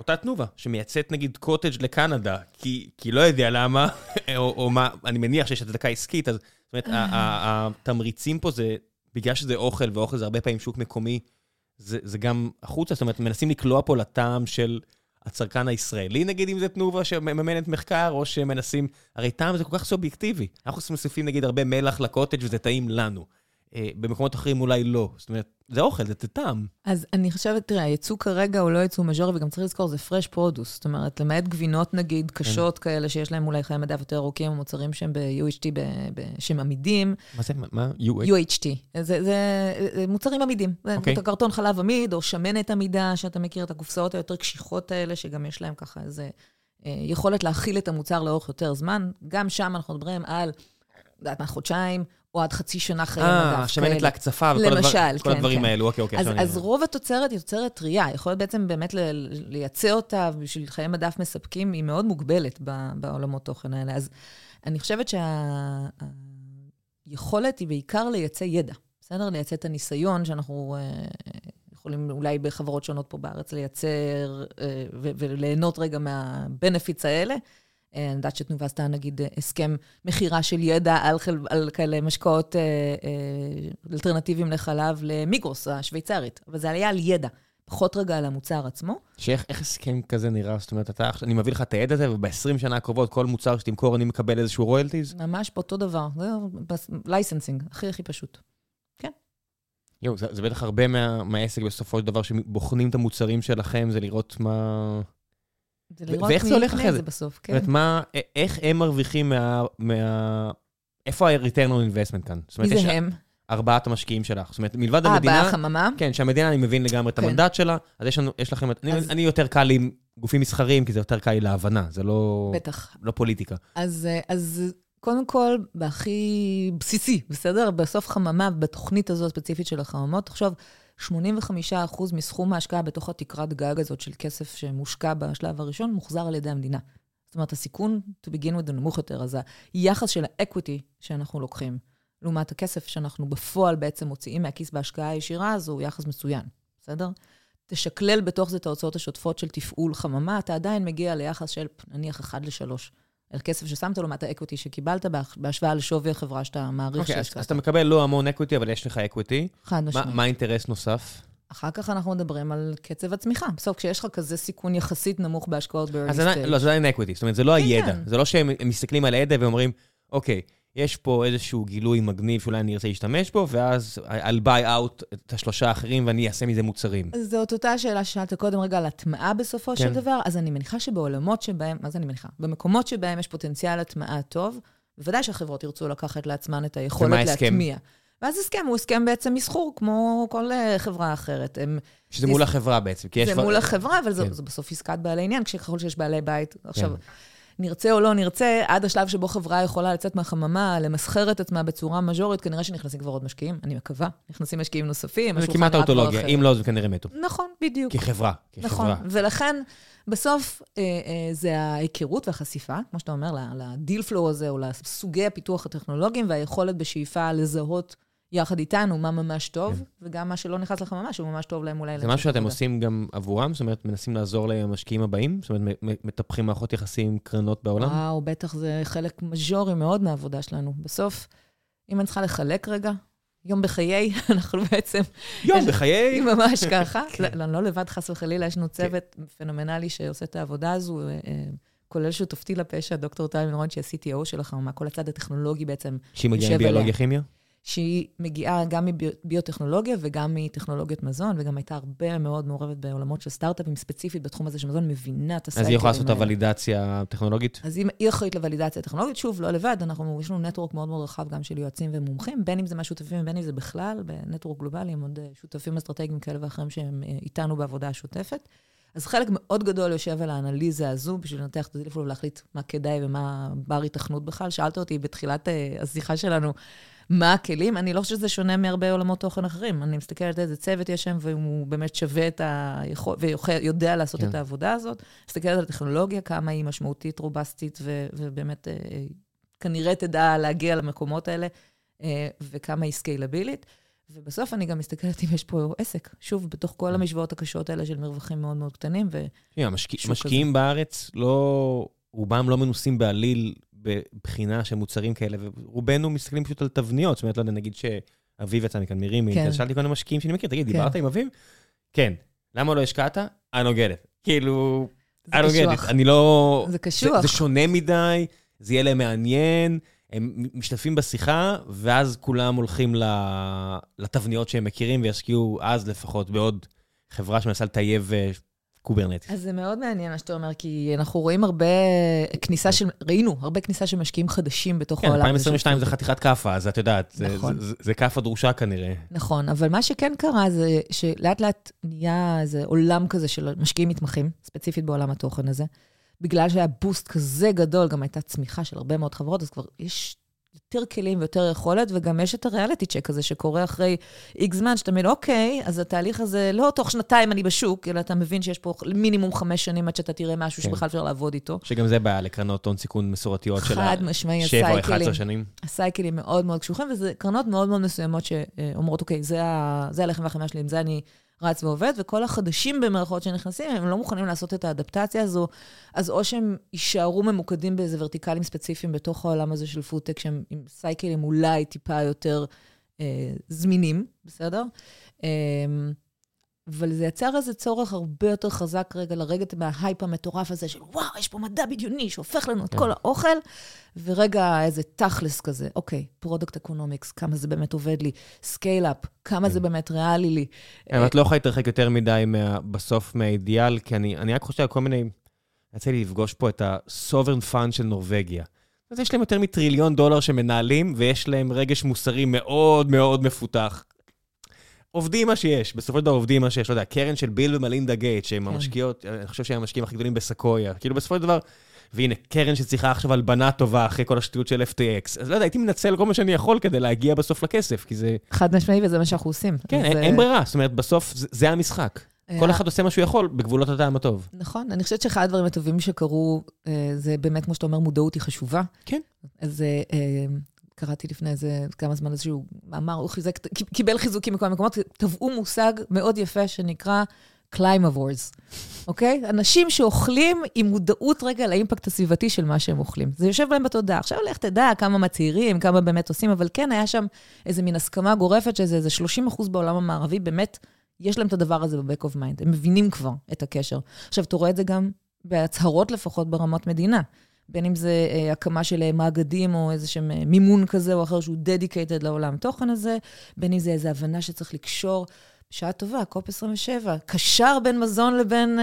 אותה תנובה, שמייצאת נגיד קוטג' לקנדה, כי, כי לא יודע למה, או, או מה, אני מניח שיש הצדקה עסקית, אז זאת אומרת, התמריצים פה זה, בגלל שזה אוכל, ואוכל זה הרבה פעמים שוק מקומי, זה, זה גם החוצה, זאת אומרת, מנסים לקלוע פה לטעם של הצרכן הישראלי, נגיד, אם זה תנובה שמממנת מחקר, או שמנסים... הרי טעם זה כל כך סובייקטיבי. אנחנו מוסיפים, נגיד, הרבה מלח לקוטג' וזה טעים לנו. אה, במקומות אחרים אולי לא. זאת אומרת, זה אוכל, זה טעם. אז אני חושבת, תראה, הייצוא כרגע הוא לא ייצוא מז'ורי, וגם צריך לזכור, זה fresh produce. זאת אומרת, למעט גבינות, נגיד, כן. קשות כן. כאלה, שיש להם אולי חיי מדף יותר ארוכים, מוצרים שהם ב-UHT, שהם עמידים. מה זה? מה? UH? UHT. זה, זה, זה מוצרים עמידים. אוקיי. זה קרטון חלב עמיד, או שמנת עמידה, שאתה מכיר את הקופסאות היותר קשיחות האלה, שגם יש להם ככה איזה אה, יכולת להכיל את המוצר לאורך יותר זמן. גם שם אנחנו מדברים על, יודעת מה, חודשיים. או עד חצי שנה חיי מדף. אה, שמנת להקצפה וכל למשל, הדבר, כל כן, הדברים כן. האלו, אוקיי, אוקיי. אז, אז רוב התוצרת היא תוצרת טרייה, יכול להיות בעצם באמת לייצא אותה בשביל חיי מדף מספקים, היא מאוד מוגבלת בעולמות תוכן האלה. אז אני חושבת שהיכולת שה, היא בעיקר לייצא ידע, בסדר? לייצא את הניסיון שאנחנו אה, יכולים אולי בחברות שונות פה בארץ לייצר אה, וליהנות רגע מה-benefits האלה. אה, אני יודעת שתנובה עשתה נגיד הסכם מכירה של ידע על, חל, על כאלה משקאות אה, אה, אלטרנטיביים לחלב למיגרוס השוויצרית, אבל זה היה על ידע. פחות רגע על המוצר עצמו. שאיך הסכם כזה נראה? זאת אומרת, אתה, אני מביא לך את הידע הזה, וב-20 שנה הקרובות, כל מוצר שתמכור, אני מקבל איזשהו royalties? ממש באותו דבר. זה licensing, הכי הכי פשוט. כן. יואו, זה, זה בטח הרבה מה, מהעסק בסופו של דבר, שבוחנים את המוצרים שלכם, זה לראות מה... זה לראות מי יקנה את זה בסוף, כן. זאת אומרת, מה, איך הם מרוויחים מה... מה... איפה ה-return on investment כאן? מי זה הם? ארבעת המשקיעים שלך. זאת אומרת, מלבד 아, המדינה... אה, בחממה? כן, שהמדינה, אני מבין לגמרי את כן. המנדט שלה, אז יש, לנו, יש לכם... אז... אני, אני יותר קל לי עם גופים מסחריים, כי זה יותר קל לי להבנה, זה לא... בטח. לא פוליטיקה. אז, אז קודם כל, בהכי בסיסי, בסדר? בסוף חממה, בתוכנית הזו הספציפית של החממות, תחשוב, 85% מסכום ההשקעה בתוך התקרת גג הזאת של כסף שמושקע בשלב הראשון, מוחזר על ידי המדינה. זאת אומרת, הסיכון to begin with הוא נמוך יותר, אז היחס של ה equity שאנחנו לוקחים, לעומת הכסף שאנחנו בפועל בעצם מוציאים מהכיס בהשקעה הישירה הזו, הוא יחס מצוין, בסדר? תשקלל בתוך זה את ההוצאות השוטפות של תפעול חממה, אתה עדיין מגיע ליחס של נניח 1 ל-3. על כסף ששמת לעומת ה equity שקיבלת בהשוואה לשווי החברה שאתה מעריך אוקיי, שהשקעת. אז אתה מקבל לא המון equity, אבל יש לך equity. חד משמעית. מה האינטרס נוסף? אחר כך אנחנו מדברים על קצב הצמיחה. בסוף, כשיש לך כזה סיכון יחסית נמוך בהשקעות ב-early stage. לא, זה עדיין equity. זאת אומרת, זה לא כן, הידע. כן. זה לא שהם מסתכלים על הידע ואומרים, אוקיי, יש פה איזשהו גילוי מגניב שאולי אני ארצה להשתמש בו, ואז I'll buy out את השלושה האחרים ואני אעשה מזה מוצרים. זאת אותה שאלה ששאלת קודם רגע על הטמעה בסופו כן. של דבר, אז אני מניחה שבעולמות שבהם, מה זה אני מניחה? במקומות שבהם יש פוטנציאל הטמעה טוב, בוודאי שהחברות ירצו לקחת לעצמן את היכולת להטמיע. ואז הסכם הוא הסכם בעצם מסחור, כמו כל אה, חברה אחרת. הם... שזה מול החברה בעצם, כי יש... זה מול החברה, אבל כן. זו בסוף עסקת בעלי עניין, ככל שיש בעלי בית. עכשיו, כן. נרצה או לא נרצה, עד השלב שבו חברה יכולה לצאת מהחממה, למסחר את עצמה בצורה מז'ורית, כנראה שנכנסים כבר עוד משקיעים, אני מקווה. נכנסים משקיעים נוספים, זה כמעט האוטולוגיה, אם לא, זה כנראה מתו. נכון, בדיוק. כחברה, כחברה. נכון, ולכן, בסוף אה, אה, זה ההיכרות והחשיפה, כמו שאתה אומר, לדיל פלואו הזה, או לסוגי הפיתוח הטכנולוגיים, והיכולת בשאיפה לזהות יחד איתנו מה ממש טוב, כן. וגם מה שלא נכנס לחממה, שהוא ממש טוב להם אולי. זה משהו שאתם עושים גם עבורם? זאת אומרת, מנסים לעזור למשקיעים הבאים? זאת אומרת, מטפחים מערכות יחסים קרנות בעולם? וואו, בטח זה חלק מז'ורי מאוד מהעבודה שלנו. בסוף, אם אני צריכה לחלק רגע, יום בחיי, אנחנו בעצם... יום בחיי? ממש ככה. כן. לא, לא לבד, חס וחלילה, יש לנו כן. צוות פנומנלי שעושה את העבודה הזו. אה, אה, כולל שותפתי לפשע, דוקטור טל מנרון, שהיא ה-CTO של החממה, כל הצד הטכנולוגי בעצם שהיא מגיעה עם ביולוגיה-כימיה? שהיא מגיעה גם מביוטכנולוגיה וגם מטכנולוגיות מזון, וגם הייתה הרבה מאוד מעורבת בעולמות של סטארט-אפים, ספציפית בתחום הזה של מזון, מבינה את הסייקלים אז היא יכולה לעשות את הוולידציה הטכנולוגית? אז היא אחראית לוולידציה הטכנולוגית. שוב, לא לבד, אנחנו, יש לנו נטוורק מאוד מאוד רחב גם של יועצים ומומחים, בין אם זה מהשותפים ובין אם זה בכלל, בנטוורק גלובלי, עם עוד אה, שותפים אסטרטגיים כאלה ואחרים שהם אה, איתנו בעבודה השוטפת. אז חלק מאוד גדול יושב על האנליזה הזו, בשביל לנתח את הדיפלו ולהחליט מה כדאי ומה בר התכנות בכלל. שאלת אותי בתחילת אה, השיחה שלנו, מה הכלים. אני לא חושבת שזה שונה מהרבה עולמות תוכן אחרים. אני מסתכלת איזה צוות יש שם, והוא באמת שווה את היכול, ויודע לעשות כן. את העבודה הזאת. מסתכלת על הטכנולוגיה, כמה היא משמעותית, רובסטית, ו, ובאמת אה, כנראה תדע להגיע למקומות האלה, אה, וכמה היא סקיילבילית. ובסוף אני גם מסתכלת אם יש פה עסק. שוב, בתוך כל המשוואות הקשות האלה של מרווחים מאוד מאוד קטנים, ו... כן, המשקיעים בארץ לא... רובם לא מנוסים בעליל בבחינה של מוצרים כאלה, ורובנו מסתכלים פשוט על תבניות, זאת אומרת, לא יודע, נגיד שאביב יצא מכאן מרימי, כן. שאלתי כל מיני משקיעים שאני מכיר, תגיד, כן. דיברת עם אביב? כן. למה לא השקעת? אני לא get it. כאילו... I don't get it, אני לא... זה קשוח. זה שונה מדי, זה יהיה להם מעניין, הם משתתפים בשיחה, ואז כולם הולכים לתבניות שהם מכירים, וישקיעו אז לפחות בעוד חברה שמנסה לטייב אה, Kubernetes. אז זה מאוד מעניין מה שאתה אומר, כי אנחנו רואים הרבה כניסה של, ראינו הרבה כניסה של משקיעים חדשים בתוך כן, העולם. כן, 2022 זה חתיכת כאפה, אז את יודעת, נכון. זה, זה, זה כאפה דרושה כנראה. נכון, אבל מה שכן קרה זה שלאט לאט נהיה איזה עולם כזה של משקיעים מתמחים, ספציפית בעולם התוכן הזה. בגלל שהיה בוסט כזה גדול, גם הייתה צמיחה של הרבה מאוד חברות, אז כבר יש יותר כלים ויותר יכולת, וגם יש את הריאליטי צ'ק הזה שקורה אחרי איקס זמן, שאתה מבין, אוקיי, אז התהליך הזה, לא תוך שנתיים אני בשוק, אלא אתה מבין שיש פה מינימום חמש שנים עד שאתה תראה משהו כן. שבכלל אפשר לעבוד איתו. שגם זה בעיה לקרנות הון סיכון מסורתיות של חד משמעי, הסייקלים. 7 או 11 שנים. הסייקלים מאוד מאוד קשוחים, וזה קרנות מאוד מאוד מסוימות שאומרות, אוקיי, זה, ה, זה הלחם והחמאה שלי, עם זה אני רץ ועובד, וכל החדשים במערכות שנכנסים, הם לא מוכנים לעשות את האדפטציה הזו, אז או שהם יישארו ממוקדים באיזה ורטיקלים ספציפיים בתוך העולם הזה של פודטק, שהם עם סייקלים אולי טיפה יותר אה, זמינים, בסדר? אה, אבל זה יצר איזה צורך הרבה יותר חזק רגע לרגע מההייפ המטורף הזה של וואו, יש פה מדע בדיוני שהופך לנו את כן. כל האוכל, ורגע איזה תכלס כזה, אוקיי, product economics, כמה זה באמת עובד לי, scale-up, כמה זה כן. באמת ריאלי לי. אבל את לא יכולה להתרחק יותר מדי בסוף מהאידיאל, כי אני רק חושב על כל מיני... יצא לי לפגוש פה את ה-Sovereign Fund של נורבגיה. אז יש להם יותר מטריליון דולר שמנהלים, ויש להם רגש מוסרי מאוד מאוד מפותח. עובדים מה שיש, בסופו של דבר עובדים מה שיש. לא יודע, קרן של ביל ומלינדה גייטס, שהם כן. המשקיעות, אני חושב שהם המשקיעים הכי גדולים בסקויה. כאילו בסופו של דבר, והנה, קרן שצריכה עכשיו הלבנה טובה אחרי כל השטויות של FTX. אז לא יודע, הייתי מנצל כל מה שאני יכול כדי להגיע בסוף לכסף, כי זה... חד משמעי, וזה מה שאנחנו עושים. כן, אין, אין ברירה, זאת אומרת, בסוף זה, זה המשחק. כל אה, אחד עושה מה שהוא יכול בגבולות הטעם הטוב. נכון, אני חושבת שאחד הדברים הטובים שקרו, אה, זה באמת, כמו שאתה אומר, מודעות היא חשובה. כן. אז אה, קראתי לפני איזה כמה זמן איזשהו מאמר, הוא חיזק, קיבל חיזוקים מכל המקומות, טבעו מושג מאוד יפה שנקרא Climavores, אוקיי? אנשים שאוכלים עם מודעות רגע לאימפקט הסביבתי של מה שהם אוכלים. זה יושב להם בתודעה. עכשיו לך תדע כמה מצהירים, כמה באמת עושים, אבל כן, היה שם איזה מין הסכמה גורפת שזה איזה 30 אחוז בעולם המערבי, באמת, יש להם את הדבר הזה ב-back of mind. הם מבינים כבר את הקשר. עכשיו, אתה רואה את זה גם בהצהרות לפחות ברמות מדינה. בין אם זה אה, הקמה של אה, מאגדים או איזה שהם אה, מימון כזה או אחר שהוא dedicated לעולם תוכן הזה, בין אם זה איזו הבנה שצריך לקשור. בשעה טובה, COP 27, קשר בין מזון לבין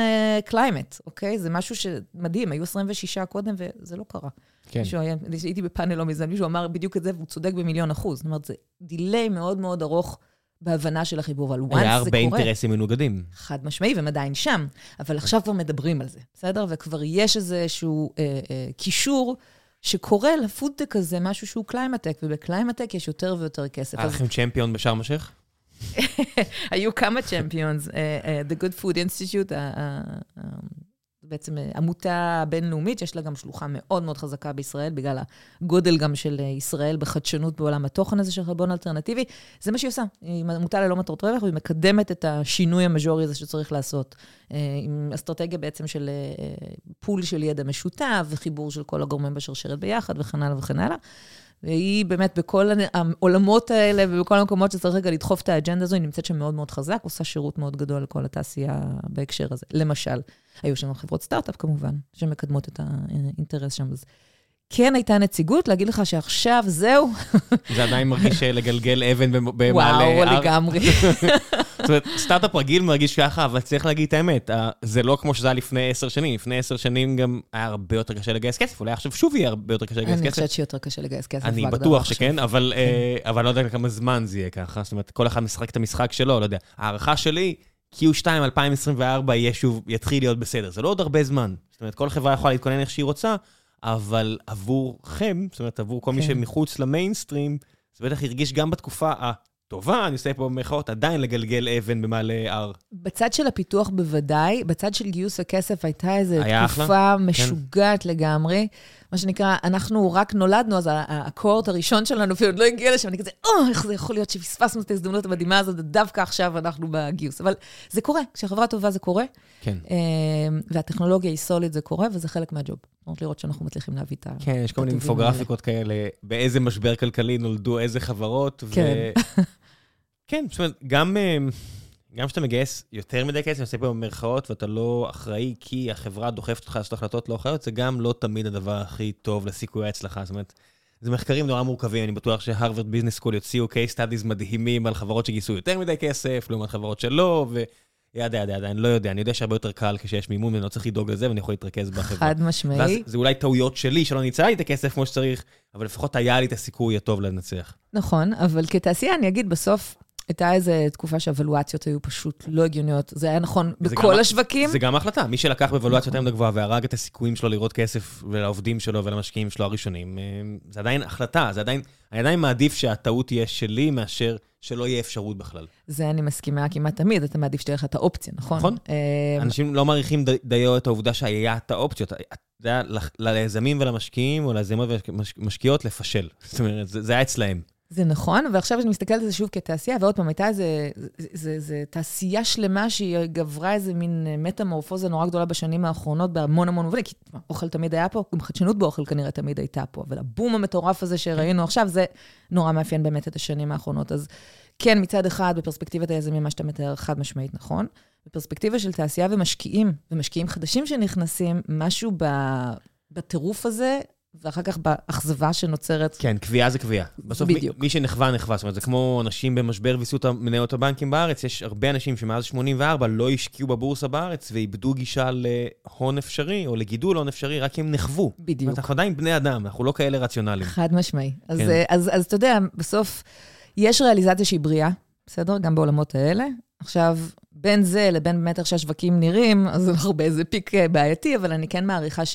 climate, uh, אוקיי? זה משהו שמדהים, היו 26 קודם וזה לא קרה. כן. היה, הייתי בפאנל לא מזמן, מישהו אמר בדיוק את זה והוא צודק במיליון אחוז. זאת אומרת, זה delay מאוד מאוד ארוך בהבנה של החיבור, אבל once זה קורה... היה הרבה אינטרסים מנוגדים. חד משמעי, והם עדיין שם. אבל עכשיו כבר מדברים על זה, בסדר? וכבר יש איזשהו אה, אה, קישור שקורה לפודטק הזה, משהו שהוא קליימטק, ובקליימטק יש יותר ויותר כסף. היה לכם champion בשארם א-שייח? היו כמה champions. אה, אה, The Good Food Institute, בעצם אה, עמותה בינלאומית, יש לה גם שלוחה מאוד מאוד חזקה בישראל, בגלל הגודל גם של אה, ישראל בחדשנות בעולם התוכן הזה של חלבון אלטרנטיבי. זה מה שהיא עושה. היא עמותה ללא מטרות רווח, והיא מקדמת את השינוי המז'ורי הזה שצריך לעשות. אה, עם אסטרטגיה בעצם של פול של ידע משותף, וחיבור של כל הגורמים בשרשרת ביחד, וכן הלאה וכן הלאה. והיא באמת בכל העולמות האלה ובכל המקומות שצריך רגע לדחוף את האג'נדה הזו, היא נמצאת שם מאוד מאוד חזק, עושה שירות מאוד גדול לכל התעשייה בהקשר הזה. למשל, היו שם חברות סטארט-אפ כמובן, שמקדמות את האינטרס שם. אז כן הייתה נציגות, להגיד לך שעכשיו זהו. זה עדיין מרגיש לגלגל אבן במעלה וואו, לגמרי. זאת אומרת, סטארט-אפ רגיל מרגיש ככה, אבל צריך להגיד את האמת, זה לא כמו שזה היה לפני עשר שנים. לפני עשר שנים גם היה הרבה יותר קשה לגייס כסף, אולי עכשיו שוב יהיה הרבה יותר קשה לגייס כסף. אני חושבת שיותר קשה לגייס כסף. אני בטוח שכן, אבל כן. אה, לא יודע כמה זמן זה יהיה ככה. זאת אומרת, כל אחד משחק את המשחק שלו, לא יודע. ההערכה שלי, Q2 2024 יהיה שוב, יתחיל להיות בסדר. זה לא עוד הרבה זמן. זאת אומרת, כל חברה יכולה להתכונן איך שהיא רוצה, אבל עבורכם, זאת אומרת, עבור כל מי כן. שמחוץ למיינסטרים, זה בטח הרגיש גם בתקופה טובה, אני עושה פה במרכאות, עדיין לגלגל אבן במעלה הר. בצד של הפיתוח בוודאי, בצד של גיוס הכסף הייתה איזו תקופה אחלה. משוגעת כן. לגמרי. מה שנקרא, אנחנו רק נולדנו, אז הקורט הראשון שלנו אפילו עוד לא הגיע לשם, אני כזה, או, איך זה יכול להיות שפספסנו את ההזדמנות המדהימה הזאת, דווקא עכשיו אנחנו בגיוס. אבל זה קורה, כשחברה טובה זה קורה. כן. אמ, והטכנולוגיה היא solid, זה קורה, וזה חלק מה job. זאת אומרת, לראות שאנחנו מצליחים להביא את ה... כן, יש כל מיני אינפוגרפיקות כאלה, באיזה משבר כלכלי נולדו איזה חברות. כן. כן, זאת אומרת, גם... גם כשאתה מגייס יותר מדי כסף, אני עושה פה במרכאות, ואתה לא אחראי כי החברה דוחפת אותך לעשות החלטות לא אחראיות, זה גם לא תמיד הדבר הכי טוב לסיכוי ההצלחה. זאת אומרת, זה מחקרים נורא מורכבים, אני בטוח ש Harvard Business School יוציאו case studies מדהימים על חברות שגייסו יותר מדי כסף, לעומת חברות שלא, ו yada yada yada, אני לא יודע, אני יודע שהרבה יותר קל כשיש מימון ואני לא צריך לדאוג לזה ואני יכול להתרכז בחברה. חד משמעי. ואז זה אולי טעויות שלי שלא ניצלתי את הכסף כמו שצריך, אבל לפחות היה לי את הסיכוי הטוב לנצח. נכון, אבל כתעשייה אני אגיד, בסוף הייתה איזו תקופה שהוולואציות היו פשוט לא הגיוניות. זה היה נכון זה בכל גם- השווקים. זה גם החלטה, מי שלקח בוולואציה יותר מדי גבוהה והרג את הסיכויים שלו לראות כסף ולעובדים שלו ולמשקיעים שלו הראשונים, אה, זה עדיין החלטה, זה עדיין, אני עדיין מעדיף שהטעות תהיה שלי מאשר שלא יהיה אפשרות בכלל. זה אני מסכימה כמעט תמיד, אתה מעדיף שתהיה לך את האופציה, נכון? נכון. אה, אנשים לא מעריכים די- דיו את העובדה שהיה את האופציות. זה היה ליזמים ולמשקיעים, או ליזמות ומשקיעות לפשל. זאת אומרת, זה זה היה אצלהם. זה נכון, ועכשיו אני מסתכלת על זה שוב כתעשייה, ועוד פעם, הייתה איזה, זה, זה, זה תעשייה שלמה שהיא גברה איזה מין מטמורפוזה נורא גדולה בשנים האחרונות בהמון המון מובנים, כי אוכל תמיד היה פה, גם חדשנות באוכל כנראה תמיד הייתה פה, אבל הבום המטורף הזה שראינו עכשיו, זה נורא מאפיין באמת את השנים האחרונות. אז כן, מצד אחד, בפרספקטיבת היזמים, מה שאתה מתאר חד משמעית נכון. בפרספקטיבה של תעשייה ומשקיעים, ומשקיעים חדשים שנכנסים, משהו ב, בטירוף הזה, ואחר כך באכזבה שנוצרת כן, קביעה זה קביעה. בסוף מי, בדיוק. מי שנחווה, נחווה. זאת אומרת, זה כמו אנשים במשבר ויסות מניות הבנקים בארץ, יש הרבה אנשים שמאז 84 לא השקיעו בבורסה בארץ ואיבדו גישה להון אפשרי, או לגידול הון אפשרי, רק הם נחוו. זאת בדיוק. אומרת, אנחנו עדיין בני אדם, אנחנו לא כאלה רציונליים. חד משמעי. אז, כן. אה, אז, אז אתה יודע, בסוף יש ריאליזציה שהיא בריאה, בסדר? גם בעולמות האלה. עכשיו, בין זה לבין באמת איך שהשווקים נראים, אז אנחנו באיזה פיק אה, בעייתי, אבל אני כן מעריכה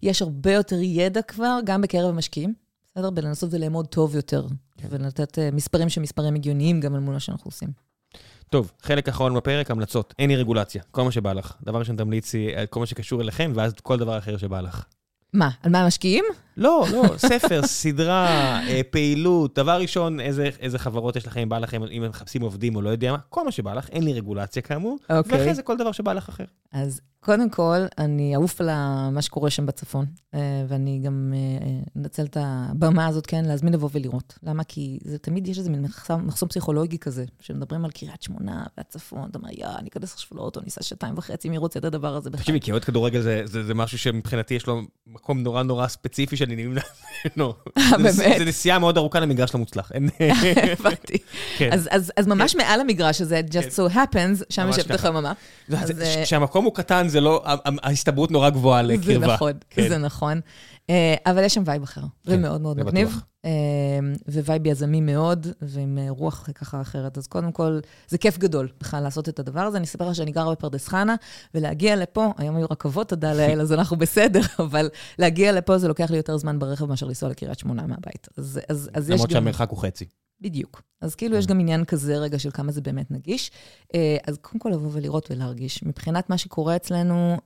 שיש הרבה יותר ידע כבר, גם בקרב המשקיעים, בסדר? בלנסות ולאמוד טוב יותר, כן. ולתת אה, מספרים שמספרים הגיוניים גם אל מול מה שאנחנו עושים. טוב, חלק אחרון בפרק, המלצות. אין לי רגולציה, כל מה שבא לך. דבר ראשון, תמליצי כל מה שקשור אליכם, ואז כל דבר אחר שבא לך. מה, על מה המשקיעים? לא, לא, ספר, סדרה, אה, פעילות. דבר ראשון, איזה, איזה חברות יש לכם, אם בא לכם, אם הם מחפשים עובדים או לא יודע מה, כל מה שבא לך, אין לי רגולציה כאמור, אוקיי. ואחרי זה כל דבר שבא לך אחר. אז קודם כל, אני אעוף על מה שקורה שם בצפון, אה, ואני גם אה, אנצל את הבמה הזאת, כן, להזמין לבוא ולראות. למה? כי זה תמיד יש איזה מין מחסום, מחסום פסיכולוגי כזה, שמדברים על קריית שמונה והצפון, אתה אומר, יא, אני אכנס עכשיו לאוטו, ניסע שעתיים וחצי, מי רוצה את הדבר הזה בכלל? תקשיבי, כי אוהד כדורגל זה, זה, זה משהו שמבחינתי יש לו מקום נורא נורא ספציפי שאני נמנע ממנו. זה- באמת? זה נסיעה מאוד ארוכה למגרש לא מוצלח. הבנתי. כן. אז- ממש מעל המגרש הזה, כן. just so happens, שם יושבת. החממה. זה- זה- אה, כשהמקום הוא קטן, זה לא, ההסתברות נורא גבוהה זה לקרבה. נכון, כן. זה נכון. אה, אבל יש שם וייב אחר, זה מאוד מאוד מגניב. אה, ווייב יזמי מאוד, ועם אה, רוח ככה אחרת. אז קודם כל, זה כיף גדול בכלל לעשות את הדבר הזה. אני אספר לך שאני גרה בפרדס חנה, ולהגיע לפה, היום היו רכבות, תודה לאל, אז אנחנו בסדר, אבל להגיע לפה זה לוקח לי יותר זמן ברכב מאשר לנסוע לקריית שמונה מהבית. אז, אז, אז יש למרות גם... שהמרחק הוא חצי. בדיוק. אז כאילו יש גם עניין כזה רגע של כמה זה באמת נגיש. אז קודם כל לבוא ולראות ולהרגיש. מבחינת מה שקורה אצלנו,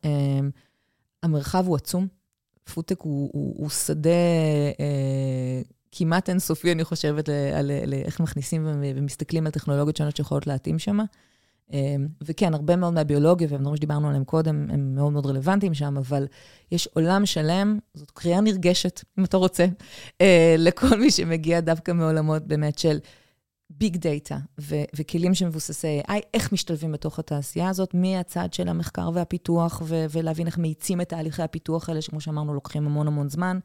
המרחב הוא עצום. פודטק הוא, הוא, הוא שדה אה, כמעט אינסופי, אני חושבת, ל- על על איך מכניסים ומסתכלים על טכנולוגיות שונות שיכולות להתאים שם. אה, וכן, הרבה מאוד מהביולוגיה והדברים שדיברנו עליהם קודם, הם מאוד מאוד רלוונטיים שם, אבל יש עולם שלם, זאת קריאה נרגשת, אם אתה רוצה, אה, לכל מי שמגיע דווקא מעולמות באמת של ביג דאטה וכלים שמבוססי AI, איך משתלבים בתוך התעשייה הזאת, מהצד של המחקר והפיתוח, ו- ולהבין איך מאיצים את תהליכי הפיתוח האלה, שכמו שאמרנו, לוקחים המון המון זמן,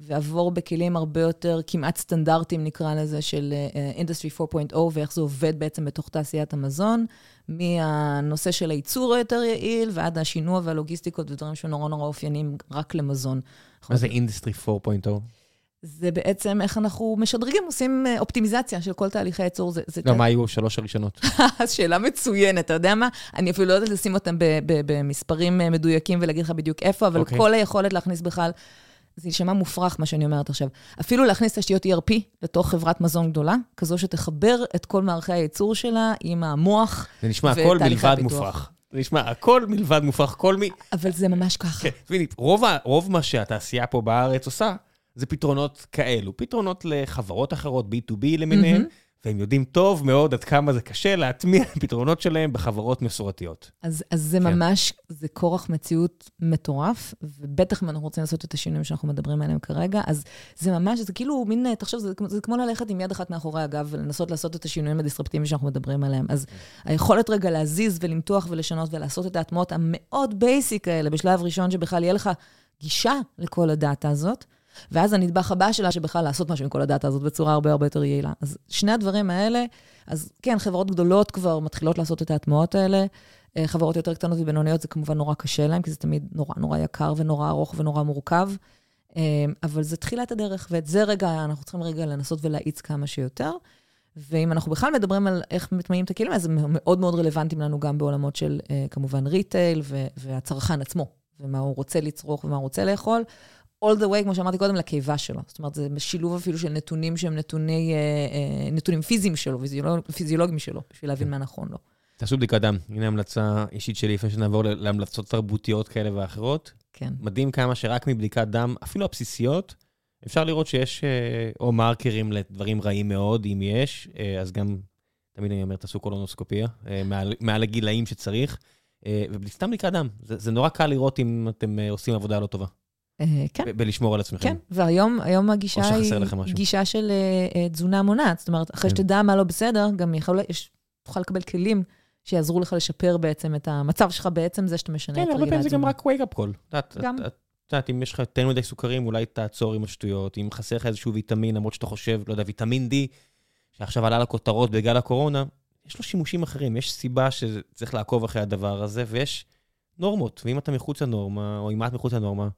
ועבור בכלים הרבה יותר כמעט סטנדרטיים, נקרא לזה, של uh, Industry 4.0, ואיך זה עובד בעצם בתוך תעשיית המזון, מהנושא של הייצור היותר יעיל, ועד השינוע והלוגיסטיקות ודברים שנורא נורא אופייניים רק למזון. מה זה Industry 4.0? זה בעצם איך אנחנו משדרגים, עושים אה, אופטימיזציה של כל תהליכי הייצור. זה, זה לא, מה היו שלוש הראשונות? שאלה מצוינת, אתה יודע מה? אני אפילו לא יודעת לשים אותם במספרים אה, מדויקים ולהגיד לך בדיוק איפה, אבל אוקיי. okay. כל היכולת להכניס בכלל, זה יישמע מופרך מה שאני אומרת עכשיו. אפילו להכניס תשתיות ERP לתוך חברת מזון גדולה, כזו שתחבר את כל מערכי הייצור שלה עם המוח, זה נשמע הכל מלבד. מופרך. זה נשמע הכל מלבד מופרך, כל מי... אבל זה ממש ככה. כן, תביני, רוב, רוב מה שהתעשייה פה בארץ עושה, זה פתרונות כאלו. פתרונות לחברות אחרות, B2B למיניהן, והם יודעים טוב מאוד עד כמה זה קשה להטמיע פתרונות שלהם בחברות מסורתיות. אז, אז זה כן. ממש, זה כורח מציאות מטורף, ובטח אם אנחנו רוצים לעשות את השינויים שאנחנו מדברים עליהם כרגע, אז זה ממש, זה כאילו מין, תחשוב, זה, זה כמו ללכת עם יד אחת מאחורי הגב ולנסות לעשות את השינויים הדיסרפטיביים שאנחנו מדברים עליהם. אז היכולת רגע להזיז ולמתוח ולשנות ולעשות את ההטמעות המאוד basic האלה, בשלב ראשון שבכלל יהיה לך גישה לכל הדאטה הזאת, ואז הנדבך הבא שלה, שבכלל לעשות משהו עם כל הדאטה הזאת בצורה הרבה הרבה יותר יעילה. אז שני הדברים האלה, אז כן, חברות גדולות כבר מתחילות לעשות את ההטמעות האלה. אה, חברות יותר קטנות ובינוניות זה כמובן נורא קשה להן, כי זה תמיד נורא נורא יקר ונורא ארוך ונורא מורכב. אה, אבל זה תחילת הדרך, ואת זה רגע, אנחנו צריכים רגע לנסות ולהאיץ כמה שיותר. ואם אנחנו בכלל מדברים על איך מטמעים את הכלים, אז הם מאוד מאוד רלוונטיים לנו גם בעולמות של אה, כמובן ריטייל והצרכן עצמו, ומה הוא רוצה לצרוך ומה הוא רוצה לאכול. All the way, כמו שאמרתי קודם, לקיבה שלו. זאת אומרת, זה שילוב אפילו של נתונים שהם נתוני, אה, אה, נתונים פיזיים שלו, פיזיולוג, פיזיולוגיים שלו, בשביל להבין מה נכון לו. תעשו בדיקת דם. הנה המלצה אישית שלי, לפני שנעבור להמלצות תרבותיות כאלה ואחרות. כן. מדהים כמה שרק מבדיקת דם, אפילו הבסיסיות, אפשר לראות שיש אה, או מרקרים לדברים רעים מאוד, אם יש, אז גם, תמיד אני אומר, תעשו קולונוסקופיה, מעל, מעל הגילאים שצריך. וסתם בדיקת דם, זה, זה נורא קל לראות אם אתם עושים עבודה לא טובה. אה, כן. בלשמור על עצמכם. כן, והיום הגישה היא גישה של אה, תזונה מונעת. זאת אומרת, אחרי כן. שתדע מה לא בסדר, גם יכול, יש, תוכל לקבל כלים שיעזרו לך לשפר בעצם את המצב שלך, בעצם זה שאתה משנה כן, את הרגל התזונה. כן, הרבה פעמים זה גם רק wake-up call. גם. את יודעת, אם יש לך יותר מדי סוכרים, אולי תעצור עם השטויות. אם חסר לך איזשהו ויטמין, למרות שאתה חושב, לא יודע, ויטמין D, שעכשיו עלה לכותרות בגלל הקורונה, יש לו שימושים אחרים. יש סיבה שצריך לעקוב אחרי הדבר הזה, ויש נורמות. ואם אתה מחוץ לנורמה, או אם את מחוץ לנורמה,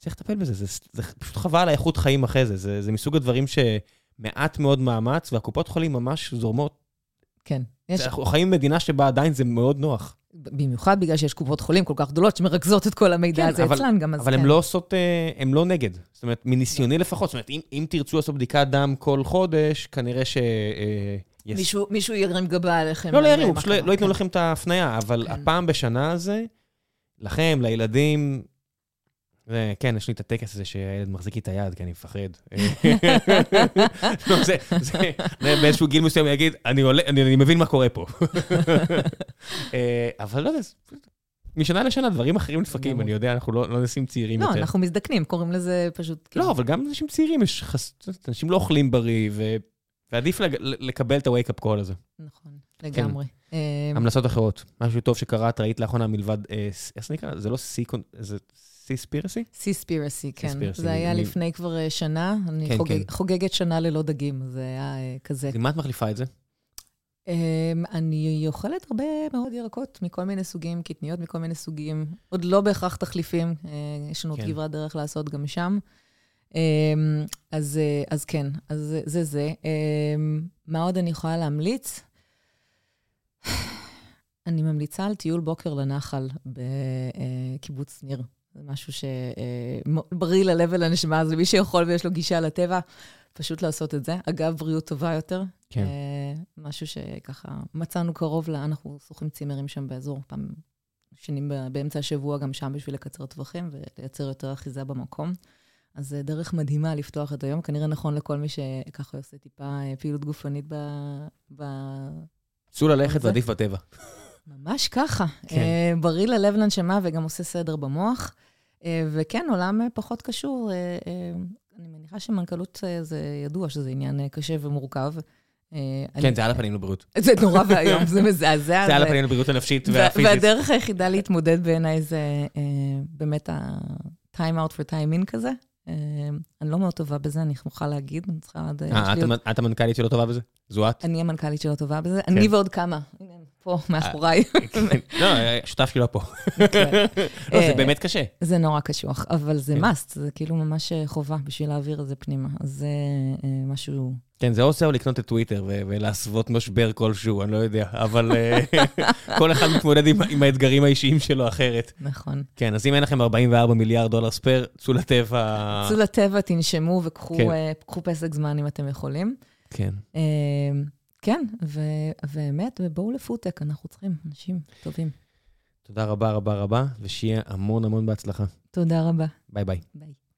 צריך לטפל בזה, זה, זה פשוט חבל על האיכות חיים אחרי זה. זה, זה מסוג הדברים שמעט מאוד מאמץ, והקופות חולים ממש זורמות. כן. יש... אנחנו חיים במדינה שבה עדיין זה מאוד נוח. במיוחד בגלל שיש קופות חולים כל כך גדולות שמרכזות את כל המידע כן, הזה אבל, אצלן גם, אז אבל כן. הן לא עושות, אה, הן לא נגד. זאת אומרת, מניסיוני לפחות, זאת אומרת, אם, אם תרצו לעשות בדיקת דם כל חודש, כנראה ש... אה, yes. מישהו, מישהו ירים גבה עליכם. לא, לא ירימו, פשוט לא, לא ייתנו כן. לכם את ההפניה, אבל כן. הפעם בשנה הזה, לכם, לילדים, כן, יש לי את הטקס הזה שהילד מחזיק לי את היד, כי אני מפחד. לא, זה, באיזשהו גיל מסוים יגיד, אני מבין מה קורה פה. אה, אבל לא יודע, משנה לשנה דברים אחרים נדפקים, אני יודע, אנחנו לא, לא נשים צעירים יותר. לא, אנחנו מזדקנים, קוראים לזה פשוט... לא, אבל גם אנשים צעירים, אנשים לא אוכלים בריא, ועדיף לקבל את ה-wake-up call הזה. נכון, לגמרי. כן. המלצות אחרות, משהו טוב שקראת, ראית לאחרונה מלבד, אה, איך זה נקרא? זה לא זה סיספירסי? סיספירסי, כן. זה היה לפני כבר אה, שנה, אני כן, כן. חוגגת שנה ללא דגים, זה היה אה, כזה. למה את מחליפה את זה? אמ, אני אוכלת הרבה מאוד ירקות מכל מיני סוגים, קטניות מכל מיני סוגים, עוד לא בהכרח תחליפים, אה, יש לנו עוד כברת דרך לעשות גם שם. אמ, אז, אז כן, אז זה זה. אמ, מה עוד אני יכולה להמליץ? אני ממליצה על טיול בוקר לנחל בקיבוץ ניר. זה משהו שבריא ללב ולנשמה, אז למי שיכול ויש לו גישה לטבע, פשוט לעשות את זה. אגב, בריאות טובה יותר. כן. משהו שככה מצאנו קרוב, לה, אנחנו שוכרים צימרים שם באזור, פעם שנים באמצע השבוע גם שם בשביל לקצר טווחים ולייצר יותר אחיזה במקום. אז זה דרך מדהימה לפתוח את היום, כנראה נכון לכל מי שככה עושה טיפה פעילות גופנית ב... צאו ללכת ועדיף בטבע. ממש ככה. כן. Uh, בריא ללב לנשמה וגם עושה סדר במוח. Uh, וכן, עולם uh, פחות קשור. אני מניחה שמנכ"לות זה ידוע שזה עניין קשה ומורכב. כן, אני... זה על הפנים לבריאות. זה נורא ואיום, זה מזעזע. זה על הפנים לבריאות הנפשית והפיזית. והדרך היחידה להתמודד בעיניי זה באמת ה-time out for time in כזה. אני לא מאוד טובה בזה, אני מוכרחה להגיד. אני צריכה עד... את המנכ"לית שלא טובה בזה? זו את? אני המנכ"לית שלא טובה בזה. אני כן. ועוד כמה. פה, מאחוריי. כן. לא, השותף שלי לא פה. כן. לא, זה אה, באמת קשה. זה נורא קשוח, אבל זה must, זה כאילו ממש אה, חובה בשביל להעביר את זה פנימה. אז זה אה, משהו... כן, זה עושה או לקנות את טוויטר ולהסוות משבר כלשהו, אני לא יודע, אבל כל אחד מתמודד עם האתגרים האישיים שלו אחרת. נכון. כן, אז אם אין לכם 44 מיליארד דולר ספייר, צאו לטבע. צאו לטבע, תנשמו וקחו פסק זמן אם אתם יכולים. כן. כן, ובאמת, ובואו לפודטק, אנחנו צריכים אנשים טובים. תודה רבה רבה רבה, ושיהיה המון המון בהצלחה. תודה רבה. ביי ביי. ביי.